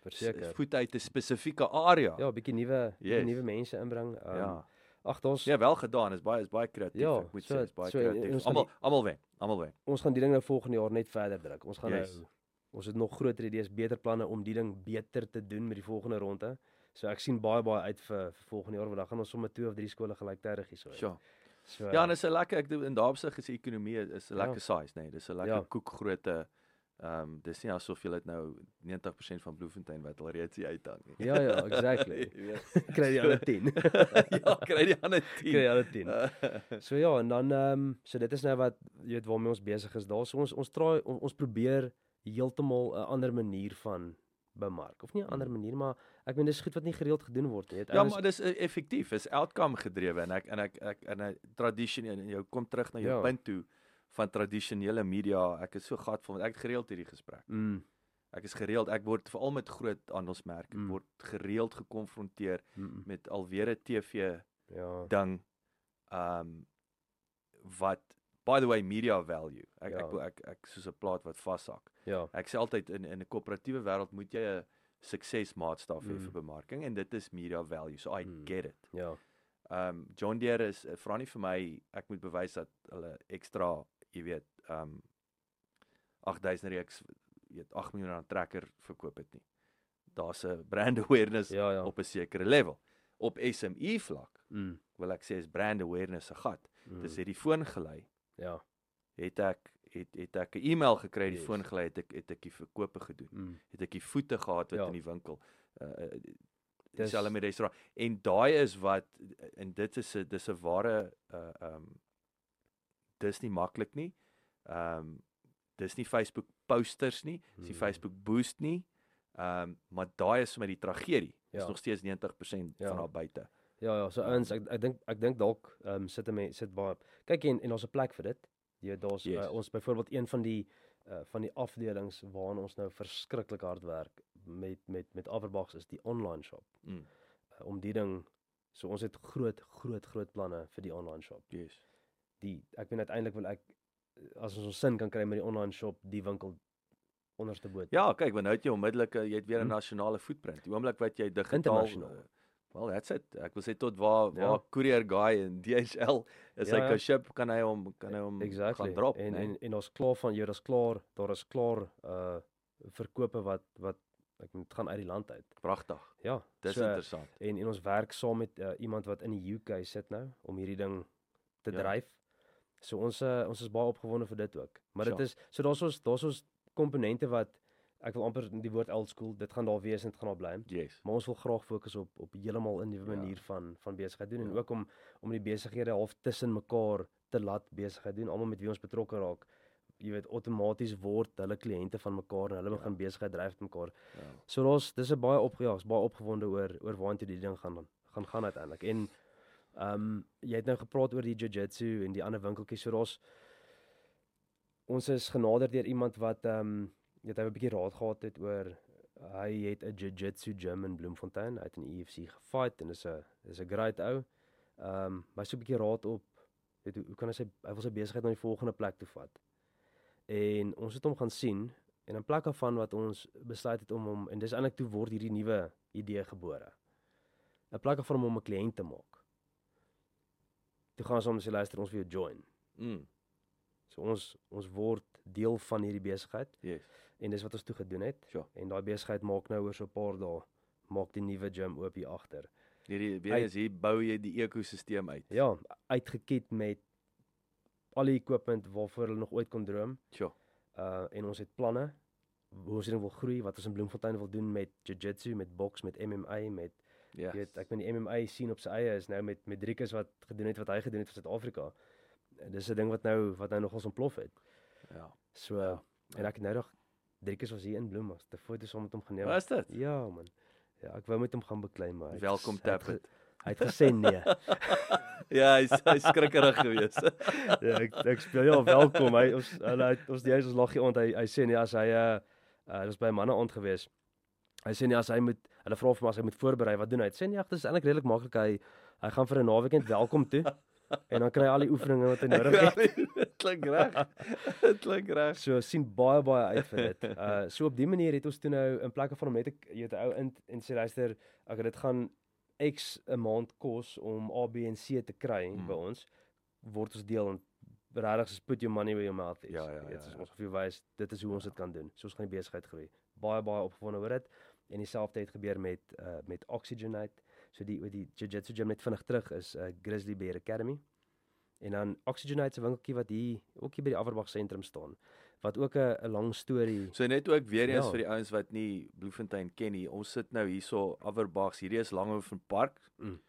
Speaker 4: Verseker.
Speaker 3: voet uit 'n spesifieke area.
Speaker 4: Ja, 'n bietjie nuwe
Speaker 3: Yes.
Speaker 4: nuwe mense inbring. Um,
Speaker 3: ja.
Speaker 4: Ag, daar's
Speaker 3: Ja, wel gedaan. Is baie is baie kreatief.
Speaker 4: Ja,
Speaker 3: ek moet
Speaker 4: so-
Speaker 3: sê, is baie
Speaker 4: so
Speaker 3: kreatief.
Speaker 4: ons
Speaker 3: Almal almal wen. Almal wen.
Speaker 4: ons gaan die ding nou volgende jaar net verder druk. Ons gaan
Speaker 3: Yes.
Speaker 4: nou ons het nog groter idees, beter planne om die ding beter te doen met die volgende ronde. So ek sien baie baie uit vir, vir volgende jaar want dan gaan ons sommer twee of drie skole gelyktydig hierso. hê.
Speaker 3: Sure.
Speaker 4: So
Speaker 3: Ja, en dis 'n lekker ek doen in daarbesig is die ekonomie is 'n
Speaker 4: Ja.
Speaker 3: lekker size, nê. Nee, dis 'n lekker
Speaker 4: Ja.
Speaker 3: koekgrootte Ehm um, dis nie asof jy dit nou 90% van Bloemfontein wat al reeds hier uithang nie.
Speaker 4: Ja, ja, exactly.
Speaker 3: Jy
Speaker 4: kry die ander 10.
Speaker 3: ja, kry die ander 10.
Speaker 4: kry die ander 10. So ja, en dan ehm um, so dit is nou wat jy weet waarmee ons besig is. Daar so ons ons try on, ons probeer heeltemal 'n ander manier van bemark. Of nie 'n ander manier, maar ek meen dis goed wat nie gereeld gedoen word nie.
Speaker 3: Hmm. Ja, maar dis uh, effektief, is outcome gedrewe en ek en ek ek en 'n tradisie en jou kom terug na jou
Speaker 4: Ja.
Speaker 3: punt toe van tradisionele media. Ek is so gatvol want ek het gereeld hierdie gesprek.
Speaker 4: mm,
Speaker 3: Ek is gereeld, ek word veral met groot handelsmerke
Speaker 4: Mm.
Speaker 3: word gereeld gekonfronteer
Speaker 4: mm, mm,
Speaker 3: met alweer 'n TV
Speaker 4: ja.
Speaker 3: ding um wat by the way media value. Ek
Speaker 4: Ja.
Speaker 3: ek wil- ek ek soos 'n plaat wat vashak.
Speaker 4: Ja.
Speaker 3: Ek sê altyd in in 'n koöperatiewe wêreld moet jy 'n suksesmaatstaf hê
Speaker 4: Mm.
Speaker 3: vir bemarking en dit is media value. So I
Speaker 4: Mm.
Speaker 3: get it.
Speaker 4: Ja.
Speaker 3: Um John Deere is uh, vra nie vir my ek moet bewys dat hulle ekstra, jy weet, um 8000 reeks weet 8 miljoen rand trekker verkoop het nie. Daar's 'n brand awareness
Speaker 4: Ja, ja.
Speaker 3: op 'n sekere level. Op SME vlak
Speaker 4: Mm,
Speaker 3: wil ek sê is brand awareness 'n gat.
Speaker 4: mm,
Speaker 3: Dis het die foon gelei.
Speaker 4: ja.
Speaker 3: Het ek het het ek 'n e-mail gekry, die
Speaker 4: Yes.
Speaker 3: foon gelei, het ek het ek die verkope gedoen.
Speaker 4: Mm.
Speaker 3: Het ek die voete gehad wat
Speaker 4: Ja.
Speaker 3: in die winkel. Uh
Speaker 4: Dis-
Speaker 3: dieselfde met restaurant. En daai is wat en dit is 'n dis 'n ware uh um dis nie maklik nie. Um dis nie Facebook posters nie, dis nie
Speaker 4: Hmm.
Speaker 3: Facebook boost nie. Um maar daai is vir my die tragedie. Dis
Speaker 4: Ja.
Speaker 3: nog steeds 90%
Speaker 4: Ja.
Speaker 3: van daar buite.
Speaker 4: Ja ja, so ouens, ek ek dink ek dink dalk ehm um, sit 'n mens sit baie. Kyk en en ons 'n plek vir dit. Jy weet daar's
Speaker 3: Yes.
Speaker 4: uh, ons byvoorbeeld een van die uh, van die afdelings waaraan ons nou verskriklik hard werk met met met Averbachs is die online shop.
Speaker 3: Mm.
Speaker 4: Uh, om die ding so ons het groot groot groot planne vir die online shop.
Speaker 3: Yes.
Speaker 4: Die ek weet uiteindelik wil ek uh, as ons ons sin kan kry met die online shop, die winkel onderste boot.
Speaker 3: Ja, kyk, want nou het jy onmiddellik 'n jy het weer 'n
Speaker 4: Hm.
Speaker 3: nasionale footprint. Die oomblik wat jy digitaal uh, Well, that's it. Ek wil sê tot waar
Speaker 4: Ja.
Speaker 3: waar courier guy in DHL is
Speaker 4: Ja,
Speaker 3: hy kan ship, kan hy hom kan hy hom
Speaker 4: exactly.
Speaker 3: gaan drop,
Speaker 4: en,
Speaker 3: nee.
Speaker 4: en en ons klaar van jou, daar's klaar, daar is klaar uh verkope wat wat ek moet gaan uit die land uit.
Speaker 3: Pragtig.
Speaker 4: Ja,
Speaker 3: Dis
Speaker 4: so,
Speaker 3: interessant.
Speaker 4: en en ons werk saam met uh, iemand wat in die UK sit nou om hierdie ding te
Speaker 3: Ja.
Speaker 4: dryf. So ons uh, ons is baie opgewonde vir dit ook. Maar dit
Speaker 3: Sure.
Speaker 4: is so daar's ons daar's ons komponente wat ek wil amper die woord old school, dit gaan daar wees en dit gaan daar bly.
Speaker 3: Yes.
Speaker 4: Maar ons wil graag fokus op op heeltemal 'n nuwe
Speaker 3: Ja.
Speaker 4: manier van van besigheid doen en
Speaker 3: Ja.
Speaker 4: ook om om die besighede half tussen mekaar te laat besigheid doen, almal met wie ons betrokke raak. Jy weet outomaties word hulle kliënte van mekaar en hulle
Speaker 3: Ja.
Speaker 4: begin besigheid dryf met mekaar.
Speaker 3: Ja.
Speaker 4: So daar's dis 'n baie op ja, is baie opgewonde oor oor waartoe die ding gaan gaan gaan uiteindelik. En ehm um, jy het nou gepraat oor die jiu-jitsu en die ander winkeltjies. So daar's ons is genader deur iemand wat ehm um, het hy 'n bietjie raad gehad het oor hy het 'n jiu-jitsu gym in Bloemfontein. Het in die UFC gefight en is 'n is 'n great ou. Ehm um, maar so 'n bietjie raad op weet hoe, hoe kan hy sy hy wil sy besigheid na die volgende plek toe vat. En ons het hom gaan sien en in plaas daarvan wat ons besluit het om hom en dis eintlik toe word hierdie nuwe idee gebore. In plaas daarvan om hom 'n kliënt te maak. Toe gaan ons hom sê luister ons wil jou join.
Speaker 3: Mm.
Speaker 4: So ons ons word deel van hierdie besigheid
Speaker 3: Yes.
Speaker 4: en dis wat ons toe gedoen het.
Speaker 3: Sure.
Speaker 4: En daai besigheid maak nou oor so 'n paar dae maak die nuwe gym oop hier agter.
Speaker 3: Hierdie weer eens hier bou jy die ekosisteem uit.
Speaker 4: Ja, uitgekit met al die equipment waarvoor hulle nog ooit kon droom.
Speaker 3: Sure.
Speaker 4: Uh en ons het planne hoe ons dit wil groei, wat ons in Bloemfontein wil doen met jiu-jitsu, met boks, met MMA, met
Speaker 3: Ja.
Speaker 4: Jy weet, ek ben die MMA sien op sy eie is nou met met Driekus wat gedoen het wat hy gedoen het vir Suid-Afrika. Dis 'n ding wat nou wat nou nogals ontplof het.
Speaker 3: Ja.
Speaker 4: So
Speaker 3: Ja.
Speaker 4: en ek het nou nog Driekus was hier in Bloem, was te foto's saam met hom geneem.
Speaker 3: Wat is dit?
Speaker 4: Ja man. Ja, ek wou met hom gaan beklei maar. het
Speaker 3: Welkom
Speaker 4: ges- hy het gesê nee.
Speaker 3: Ja, hy's hy's skrikkerig geweest.
Speaker 4: ja, ek ek speel ja, welkom. Hy ons hulle ons die huis ons lag hier ont hy hy sê nee as hy uh uh dit was by manne aand gewees. Hy sê nee as hy moet hulle vra vir hom as hy moet voorberei, wat doen hy? Hy sê nee, ag, dit is eintlik redelik maklik. Hy hy gaan vir 'n naweekend welkom toe en dan kry hy al die oefeninge wat hy nodig het.
Speaker 3: Dit klink reg. Dit klink reg.
Speaker 4: So sien baie baie uit vir dit. Uh so op die manier het ons toe nou in plekke van om net 'n jy weet 'n ou in en sê luister, ek dit gaan X 'n maand kos om A B en C te kry
Speaker 3: Mm.
Speaker 4: mm. by ons word ons deel en regtig is put your money where your mouth is.
Speaker 3: Ja, ja,
Speaker 4: weet,
Speaker 3: ja,
Speaker 4: soos
Speaker 3: ja.
Speaker 4: Ons jou wys dit is hoe ons dit kan doen. So ons gaan die besigheid groei. Baie baie opgewonde oor dit. En dieselfde het gebeur met uh met Oxygenate. So die die Jiu-Jitsu gym net vinnig terug is uh Grizzly Bear Academy. En dan Oxygenate se winkeltjie wat hier ook hier by die Averbag sentrum staan wat ook 'n 'n lang storie.
Speaker 3: So net ook weer eens
Speaker 4: Ja.
Speaker 3: vir die ouens wat nie Bloemfontein ken nie. Ons sit nou hierso Averbags. Hierdie is Langhoven Park.
Speaker 4: Mm.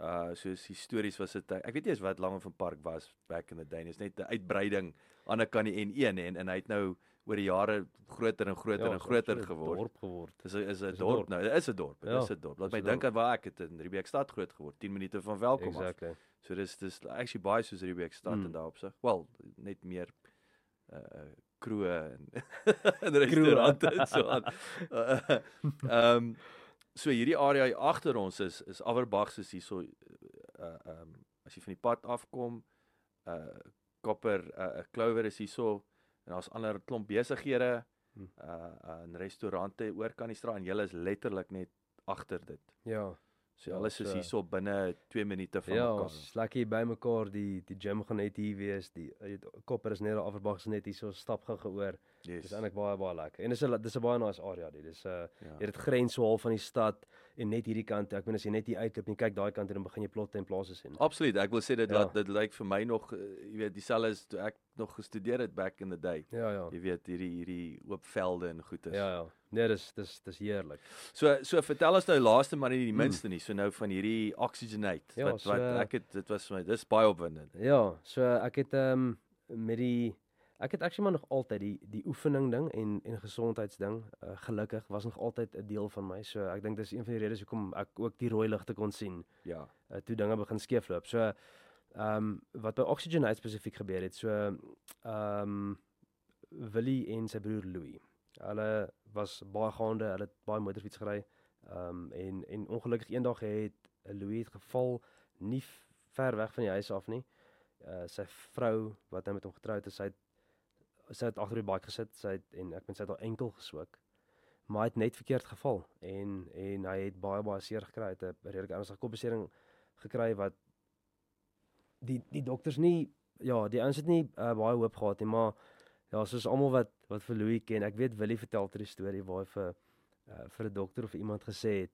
Speaker 3: Uh soos histories was dit ek weet nie eens wat Langhoven Park was back in the day. Dit is net 'n uitbreiding aan die kant die N1 en en hy het nou oor die jare groter en groter en
Speaker 4: so-
Speaker 3: groter
Speaker 4: so
Speaker 3: geword.
Speaker 4: Dorp geword.
Speaker 3: Dis is 'n
Speaker 4: Dis 'n
Speaker 3: dorp
Speaker 4: dorp.
Speaker 3: nou. Dit is 'n dorp. Dit
Speaker 4: Ja,
Speaker 3: is 'n dorp. Laat my dink aan waar ek het in Riebeekstad groot geword. 10 minute van Welkom af.
Speaker 4: Exactly.
Speaker 3: So dis dis actually baie soos Riebeekstad
Speaker 4: Mm.
Speaker 3: in daai opsig. Wel, net meer uh kroe en en restaurante en so aan. Uh, Ehm um, so hierdie area hier agter ons is is Averbag is hierso uh ehm um, as jy van die pad afkom, uh Kopper uh Clover is hierso en daar's ander klomp besighede uh in restaurante oor kan die straat en julle is letterlik net agter dit.
Speaker 4: Ja.
Speaker 3: So
Speaker 4: Ja,
Speaker 3: alles is
Speaker 4: so-
Speaker 3: hierso binne 2 minute van
Speaker 4: Ja,
Speaker 3: mekaar.
Speaker 4: ons is lekker by mekaar. Die die gym gaan net hier wees. Die jy weet, kopper is net daar Averbag is net hier so stap gou geoor.
Speaker 3: Yes.
Speaker 4: Dis eintlik baie baie lekker. En dis 'n dis 'n baie nice area dit. Dis 'n uh,
Speaker 3: ja.
Speaker 4: jy het dit grens so half van die stad en net hierdie kant. Ek bedoel as jy net hier uitloop en kyk daai kant toe dan begin jy plotte en plase sien.
Speaker 3: Absoluut. Ek wil sê dit
Speaker 4: Ja.
Speaker 3: laat dit lyk vir my nog uh, jy weet dieselfde as toe ek nog gestudeer het back in the day.
Speaker 4: Ja ja.
Speaker 3: Jy weet hierdie hierdie oop velde en goed is.
Speaker 4: Ja ja. Nee, dis dis dis heerlik.
Speaker 3: So so vertel ons nou laaste maar nie die
Speaker 4: Mm.
Speaker 3: minste nie. So nou van hierdie oxygenate
Speaker 4: Ja,
Speaker 3: wat
Speaker 4: so-
Speaker 3: wat ek het dit was vir my dis baie opwindend.
Speaker 4: Ja, so ek het ehm um, met die ek het actually maar nog altyd die die oefening ding en en gesondheidsding uh, gelukkig was nog altyd 'n deel van my. So ek dink dis een van die redes hoekom ek ook die rooi ligte kon sien
Speaker 3: Ja.
Speaker 4: uh, toe dinge begin skeefloop. So ehm um, wat by Oxygenate spesifiek gebeur het. So ehm um, Willie en sy broer Louis. Hulle was baie gaande, hulle het baie motorfiets gery. Ehm um, en en ongelukkig eendag het Louis het geval nie ver weg van die huis af nie. Uh sy vrou wat nou met hom getroud is, sy het sy het agter die bike gesit, sy het en ek meen sy het haar enkel geswik. maar hy het net verkeerd geval en en hy het baie baie seer gekry, hy het 'n redelike ernstige kopbesering gekry wat die die dokters nie ja, die ouens het nie uh, baie hoop gehad nie, maar ja, soos almal wat wat vir Louis ken, ek weet Willie vertel ter die storie waar hy vir uh, vir 'n dokter of iemand gesê het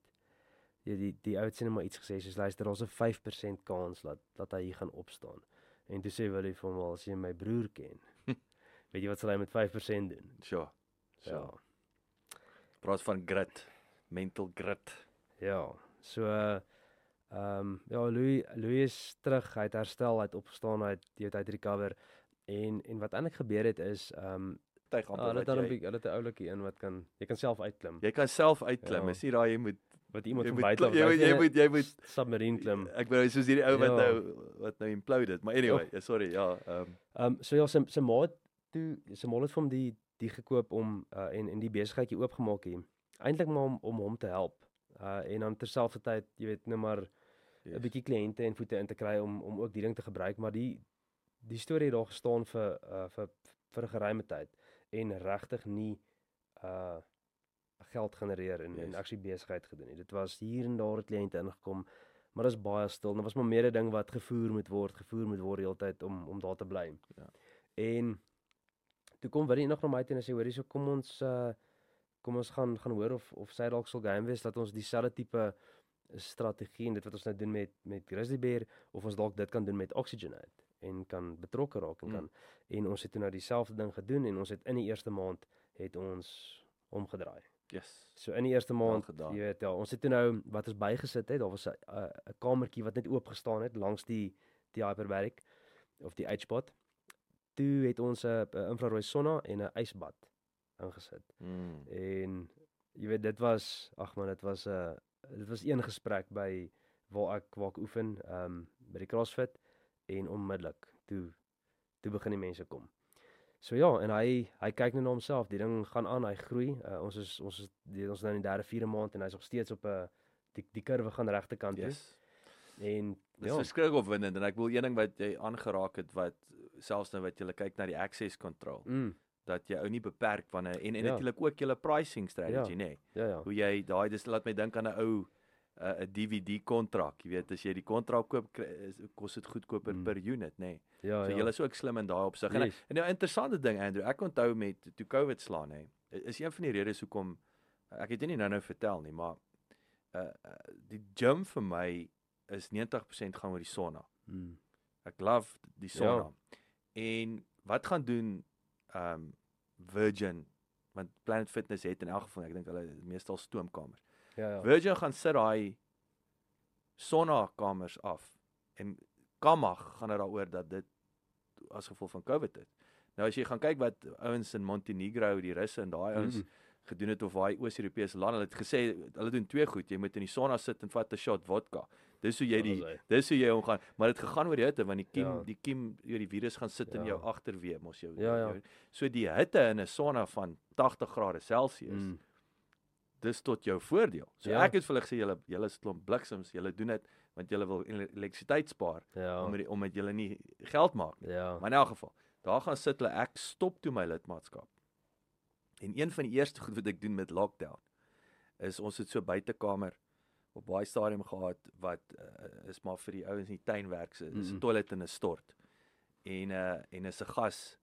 Speaker 4: ja, die die ou het sien maar iets gesê soos luister, daar's 'n 5% kans dat dat hy hier gaan opstaan. En toe sê Willie vir hom al as jy my broer ken, weet jy wat sal hy met 5% doen?
Speaker 3: Sure.
Speaker 4: Ja.
Speaker 3: Ja. Praat van grit, mental grit.
Speaker 4: Ja. So ehm um, ja, Louis Louis is terug, hy het herstel, hy het opgestaan, hy het jy hy het recover. En en wat eintlik gebeur het is ehm um,
Speaker 3: Tyg
Speaker 4: ah,
Speaker 3: amper
Speaker 4: hulle het
Speaker 3: wat
Speaker 4: dan 'n
Speaker 3: jy,
Speaker 4: bietjie hulle het 'n oulikie in wat kan jy kan self uitklim.
Speaker 3: jy kan self uitklim.
Speaker 4: Ja.
Speaker 3: Is nie daai jy moet
Speaker 4: Wat iemand
Speaker 3: jy
Speaker 4: van
Speaker 3: moet
Speaker 4: buite af
Speaker 3: jy moet jy moet jy moet
Speaker 4: submarine klim.
Speaker 3: Ek bedoel soos hierdie ou wat
Speaker 4: Ja.
Speaker 3: nou wat nou imploded, maar anyway, ja, sorry, ja, ehm um,
Speaker 4: Ehm um, so ja, sy sy ma het toe sy ma het vir hom die die gekoop om uh, en en die besigheidjie oopgemaak hier. Eintlik maar om om hom te help. Uh en dan terselfdertyd, jy weet, nou maar 'n
Speaker 3: yes.
Speaker 4: bietjie kliënte en voete in te kry om om ook die ding te gebruik, maar die die storie het daar gestaan vir uh vir vir 'n geruime tyd en regtig nie uh geld genereer en yes. en aksie besigheid gedoen nie. Dit was hier en daar kliënte ingekom, maar dit is baie stil. Dit was maar meer 'n ding wat gevoer moet word, gevoer moet word die hele tyd om om daar te bly.
Speaker 3: Ja.
Speaker 4: En toe kom Willie nog na my toe en hy sê hoor hierso kom ons uh kom ons gaan gaan hoor of of sy dalk sal game wees dat ons dieselfde tipe strategie en dit wat ons nou doen met met Grizzly Bear of ons dalk dit kan doen met Oxygenate en kan betrokke raak en
Speaker 3: Mm.
Speaker 4: kan en ons het toe nou dieselfde ding gedoen en ons het in die eerste maand het ons omgedraai.
Speaker 3: Yes.
Speaker 4: So in die eerste maand,
Speaker 3: gedaan.
Speaker 4: jy weet ja, ons het toe nou wat ons bygesit het, daar was 'n 'n kamertjie wat net oop gestaan het langs die die hyperbaric of die H-bot. Toe het ons 'n 'n infrarooi sonna en 'n ysbad ingesit.
Speaker 3: Mm.
Speaker 4: En jy weet dit was ag man, dit was 'n uh, dit was een gesprek by waar ek waar ek oefen, ehm um, by die CrossFit en onmiddellik toe toe begin die mense kom. So ja, en hy hy kyk net na homself. Die ding gaan aan, hy groei. Uh, ons is ons is die, ons is nou in die derde, vierde maand en hy's nog steeds op 'n die die kurwe gaan regte kant toe.
Speaker 3: Yes.
Speaker 4: En
Speaker 3: Dis
Speaker 4: ja,
Speaker 3: verskriklik opwindend en ek wil een ding wat jy aangeraak het wat selfs nou wat jy kyk na die access control
Speaker 4: mm,
Speaker 3: dat jy ou nie beperk wanneer en en
Speaker 4: Ja.
Speaker 3: natuurlik ook julle pricing strategy
Speaker 4: Ja.
Speaker 3: nê. Nee.
Speaker 4: ja ja.
Speaker 3: Hoe jy daai dis laat my dink aan 'n ou uh, 'n DVD kontrak, jy weet as jy die kontrak koop kos dit goedkoper
Speaker 4: Mm.
Speaker 3: per unit nê. Nee.
Speaker 4: Ja
Speaker 3: So
Speaker 4: ja.
Speaker 3: julle is ook slim in daai opsig. En,
Speaker 4: Yes.
Speaker 3: en 'n interessante ding Andrew, ek onthou met toe COVID slaan hè. Is een van die redes hoekom ek het dit nie nou-nou vertel nie, maar uh, uh die gym vir my is 90% gaan oor die sauna.
Speaker 4: Mm,
Speaker 3: Ek love die sauna.
Speaker 4: Ja.
Speaker 3: En wat gaan doen um Virgin want Planet Fitness het in elk geval ek dink hulle meestal stoomkamers.
Speaker 4: ja ja.
Speaker 3: Virgin gaan sit daai sauna kamers af en Kamag gaan dit daaroor dat dit as gevolg van COVID is. Nou as jy gaan kyk wat ouens in Montenegro, die Russe en daai ouens
Speaker 4: Mm.
Speaker 3: gedoen het of daai Oos-Europese lande, hulle het gesê hulle doen twee goed. Jy moet in die sauna sit en vat 'n shot vodka. Dis hoe jy die dis hoe jy hom gaan, maar dit gegaan oor die hitte want die kiem
Speaker 4: Ja.
Speaker 3: die kiem oor die virus gaan sit in
Speaker 4: Ja.
Speaker 3: jou agterweë mos jou.
Speaker 4: Ja, ja.
Speaker 3: jou- So die hitte in 'n sauna van 80 grade Celsius.
Speaker 4: Mm,
Speaker 3: dis tot jou voordeel. So
Speaker 4: Ja.
Speaker 3: ek het vir hulle gesê julle julle is klomp bliksems, julle doen dit want julle wil ele- elektrisiteit spaar
Speaker 4: ja.
Speaker 3: omdat die- omdat julle nie geld maak nie.
Speaker 4: Ja.
Speaker 3: Maar in elk geval, daar gaan sit hulle ek stop toe my lidmaatskap. En een van die eerste goed wat ek doen met lockdown is ons het so buitekamer op baie stadium gehad wat uh, is maar vir die ouens in die tuin werk, so is 'n
Speaker 4: Mm,
Speaker 3: toilet en 'n stort. En uh en is 'n gas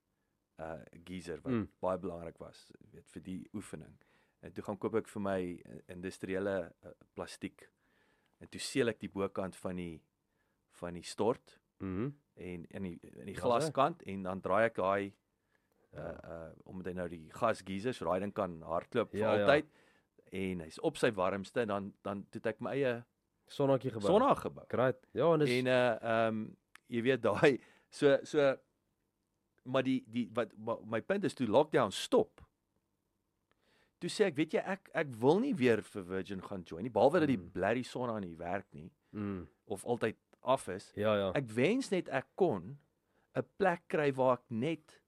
Speaker 3: uh geyser wat
Speaker 4: Mm.
Speaker 3: baie belangrik was, weet vir die oefening. En toe gaan koop ek vir my industriële uh, plastiek. En toe seël ek die bokant van die van die stort
Speaker 4: Mhm.
Speaker 3: en in die in die
Speaker 4: Ja,
Speaker 3: glaskant en dan draai ek daai uh
Speaker 4: Ja.
Speaker 3: uh omdat hy nou die gas geyser, so daai ding kan hardloop vir
Speaker 4: Ja, ja.
Speaker 3: En hy's op sy warmste en dan dan het ek my eie
Speaker 4: Sonnetjie gebou.
Speaker 3: sonna gebou.
Speaker 4: Great. Ja, en dis
Speaker 3: En uh ehm um, jy weet daai so so maar die die wat maar my punt is toe lockdown stop. Toe sê ek, weet jy, ek ek wil nie weer vir Virgin gaan join nie, behalwe dat die
Speaker 4: Mm.
Speaker 3: blerry sonna nie werk nie
Speaker 4: mm,
Speaker 3: of altyd af is.
Speaker 4: ja ja.
Speaker 3: Ek wens net ek kon 'n plek kry waar ek net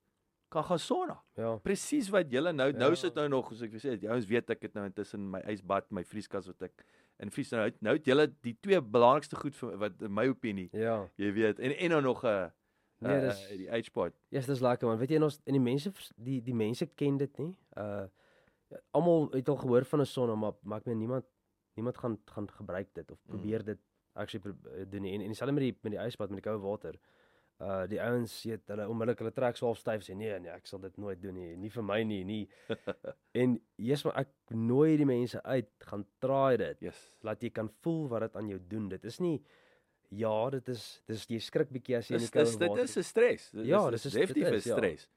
Speaker 3: sonna.
Speaker 4: ja.
Speaker 3: Presies wat julle nou nou
Speaker 4: Ja.
Speaker 3: sit nou nog soos ek gesê het, die ouens weet ek het nou intussen my ysbad, my vrieskas wat ek in vries nou nou het julle die twee belangrikste goed vir wat in my opinie,
Speaker 4: Ja.
Speaker 3: jy weet, en en dan nog 'n
Speaker 4: Nee,
Speaker 3: uh,
Speaker 4: dis-
Speaker 3: die H-pod.
Speaker 4: Ja, yes, dis lekker man. Weet jy ons en die mense die die mense ken dit nie. Uh almal het al gehoor van 'n sonne, maar maar ek meen niemand niemand gaan gaan gebruik dit of
Speaker 3: Mm.
Speaker 4: probeer dit actually pro- eh, doen nie. En en dieselfde met die met die ysbad met die koue water. Uh die ouens weet hulle onmiddellik hulle trek so half styf sê nee nee ek sal dit nooit doen nie nie vir my nie nie en yes maar ek nooi die mense uit gaan try dit
Speaker 3: Yes.
Speaker 4: laat jy kan voel wat dit aan jou doen dit is nie ja dit is dis jy skrik bietjie as jy in
Speaker 3: Dis
Speaker 4: die koue
Speaker 3: dis dit
Speaker 4: water
Speaker 3: is 'n stres. Dit
Speaker 4: Ja,
Speaker 3: is-
Speaker 4: dis is-
Speaker 3: definitief 'n
Speaker 4: ja.
Speaker 3: stres.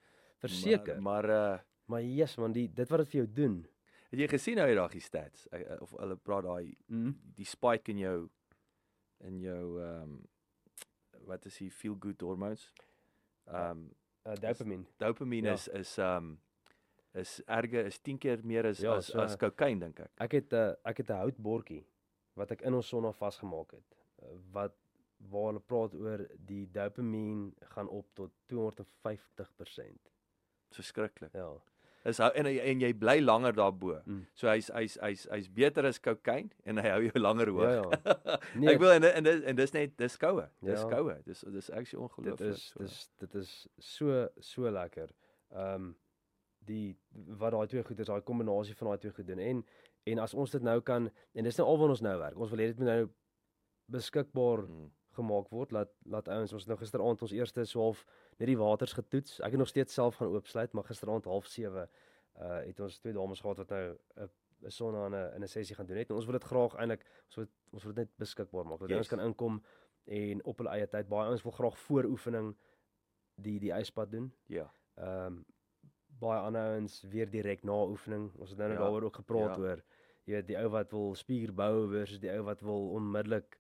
Speaker 4: verseker
Speaker 3: Maar, maar uh
Speaker 4: maar yes man die dit wat dit vir jou doen
Speaker 3: het jy gesien hoe hy daai stats eh, of hulle praat daai
Speaker 4: mm.
Speaker 3: die spike in jou in jou ehm um, wat is die feel good hormones? Ehm um,
Speaker 4: uh, dopamine
Speaker 3: dopamine
Speaker 4: Ja.
Speaker 3: is is ehm um, is erger is 10 keer meer as
Speaker 4: Ja,
Speaker 3: as
Speaker 4: so-
Speaker 3: as kokain dink ek.
Speaker 4: Ek het 'n uh, ek het 'n houtbordjie wat ek in ons sonna vasgemaak het uh, wat waar hulle praat oor die dopamine gaan op tot 250%.
Speaker 3: Verskriklik.
Speaker 4: Ja.
Speaker 3: Is hou en en jy bly langer daarbo.
Speaker 4: Mm.
Speaker 3: So hy's hy's hy's hy's beter as kokain en hy hou jou langer hoog.
Speaker 4: Ja, ja. Nee,
Speaker 3: ek wil en en dis en dis net dis koue. Dis
Speaker 4: Ja.
Speaker 3: koue. Dis dis actually
Speaker 4: dit
Speaker 3: ongelooflik.
Speaker 4: is dis dit is so so lekker. Ehm um, die wat daai twee goed is, daai kombinasie van daai twee goed doen. En en as ons dit nou kan en dis nou al wat ons nou werk. Ons wil hê dit moet nou beskikbaar
Speaker 3: Mm.
Speaker 4: gemaak word. Laat laat ouens ons nou gisteraand ons eerste so half net die waters getoets. Ek het nog steeds self gaan oopsluit, maar gisteraand half 7 uh het ons twee dames gehad wat nou 'n 'n sonna in 'n in 'n sessie gaan doen het. En ons wil dit graag eintlik ons wil ons wil dit net beskikbaar maak. Dat
Speaker 3: Yes.
Speaker 4: ouens kan inkom en op hulle eie tyd. Baie ouens wil graag voor oefening die die ijspad doen.
Speaker 3: Ja.
Speaker 4: Ehm um, baie ander ouens weer direk na oefening. Ons het nou, nou
Speaker 3: Ja,
Speaker 4: daaroor ook gepraat
Speaker 3: ja.
Speaker 4: oor jy weet die ou wat wil spier bou versus die ou wat wil onmiddellik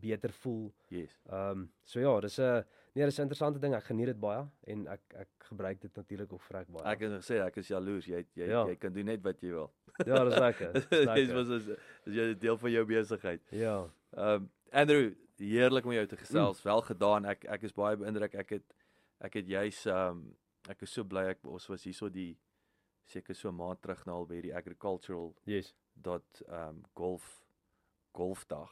Speaker 4: beter voel.
Speaker 3: Yes.
Speaker 4: Ehm um, so ja, dis 'n nee, dis 'n interessante ding. Ek geniet dit baie en ek ek gebruik dit natuurlik ook vrek baie.
Speaker 3: Ek het gesê ek is jaloers. Jy jy
Speaker 4: Ja.
Speaker 3: jy kan doen net wat jy wil.
Speaker 4: ja, dis lekker. Lekker.
Speaker 3: was is jy deel van jou besigheid.
Speaker 4: Ja.
Speaker 3: Ehm um, Andrew, heerlik om jou te gesels. Mm. Wel gedaan. Ek ek is baie beïndruk. Ek het ek het juis ehm um, ek is so bly ek ons was hierso die seker so 'n maand terug nou al by die agricultural
Speaker 4: Yes.
Speaker 3: dot ehm um, golf golfdag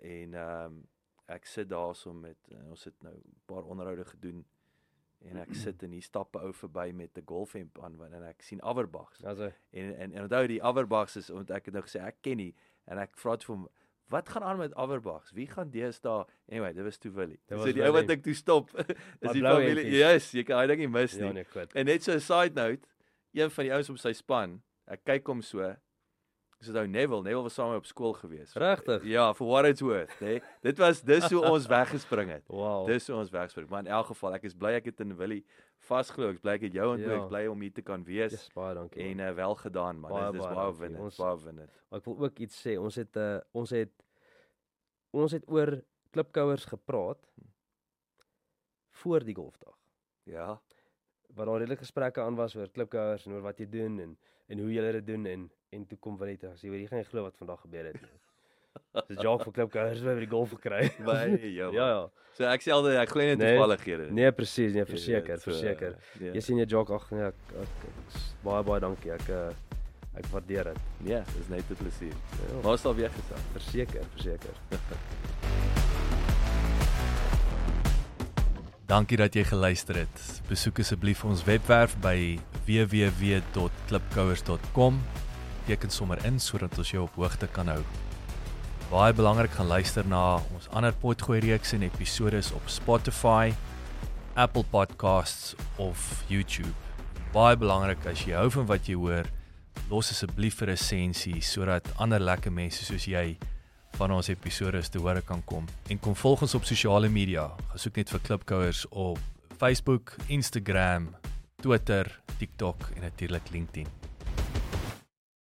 Speaker 3: en ehm um, ek sit daarso met uh, ons het nou 'n paar onderhoude gedoen en ek sit en hier stap 'n ou verby met 'n golfhemp aan want en ek sien Averbachs
Speaker 4: Also
Speaker 3: en en, en onthou die Averbachs is want ek het nou gesê ek ken nie. En ek vra toe vir hom wat gaan aan met Averbachs wie gaan deesdae anyway dit was toe Willie.
Speaker 4: Dit
Speaker 3: so die ou wat ek toe stop. Is die familie
Speaker 4: hempies.
Speaker 3: yes jy kan hy ding nie mis nie.
Speaker 4: ja nee.
Speaker 3: En net so 'n side note, een van die ouens op sy span, ek kyk hom so. Dis nou Neville, Neville was saam op skool gewees.
Speaker 4: Regtig?
Speaker 3: Ja, for what it's worth, hè. Nee? Dit was dis hoe ons weggespring het.
Speaker 4: Wow.
Speaker 3: Dis hoe ons weggespring. Maar in elk geval, ek is bly ek het in Willie vasglo. Ek bly ek het jou ontmoet.
Speaker 4: Ja.
Speaker 3: Ek bly om hier te kan wees.
Speaker 4: Yes, baie dankie.
Speaker 3: En
Speaker 4: man.
Speaker 3: uh, wel gedaan, man.
Speaker 4: Baie,
Speaker 3: Dis dis
Speaker 4: baie
Speaker 3: winnend,
Speaker 4: Ons-
Speaker 3: baie winnend.
Speaker 4: Ek wil ook iets sê. Ons het 'n uh, ons het ons het oor klipkouers gepraat voor die golfdag.
Speaker 3: Ja.
Speaker 4: Waar daar redelike gesprekke aan was oor klipkouers en oor wat jy doen en en hoe jy dit doen en en toe kom Willie terug. Sê jy gaan nie glo wat vandag gebeur het nie. Dis Jacques vir klipkouers by die golf gekry.
Speaker 3: By jou.
Speaker 4: ja ja.
Speaker 3: So ek sê altyd ek glo net
Speaker 4: Nee.
Speaker 3: toevallighede.
Speaker 4: Nee presies, nee
Speaker 3: Jy weet,
Speaker 4: verseker,
Speaker 3: so,
Speaker 4: verseker.
Speaker 3: Ja.
Speaker 4: Jy sien jy Jacques ag nee ek, ek, ek, ek baie baie dankie. Ek uh, ek waardeer dit.
Speaker 3: Ja, dis net 'n plesier.
Speaker 4: Ja,
Speaker 3: Maar ons sal weer gesels.
Speaker 4: verseker, verseker.
Speaker 2: Dankie dat jy geluister het. Besoek asseblief ons webwerf by www.klipkouers.com. Teken sommer in sodat ons jou op hoogte kan hou. Baie belangrik gaan luister na ons ander potgooi reeks en episode op Spotify, Apple Podcasts of YouTube. Baie belangrik as jy hou van wat jy hoor, los asseblief 'n resensie sodat ander lekker mense soos jy van ons episode te hore kan kom. En kom volg ons op sosiale media. Gesoek net vir Klipkouers op Facebook, Instagram, Twitter, TikTok en natuurlik LinkedIn.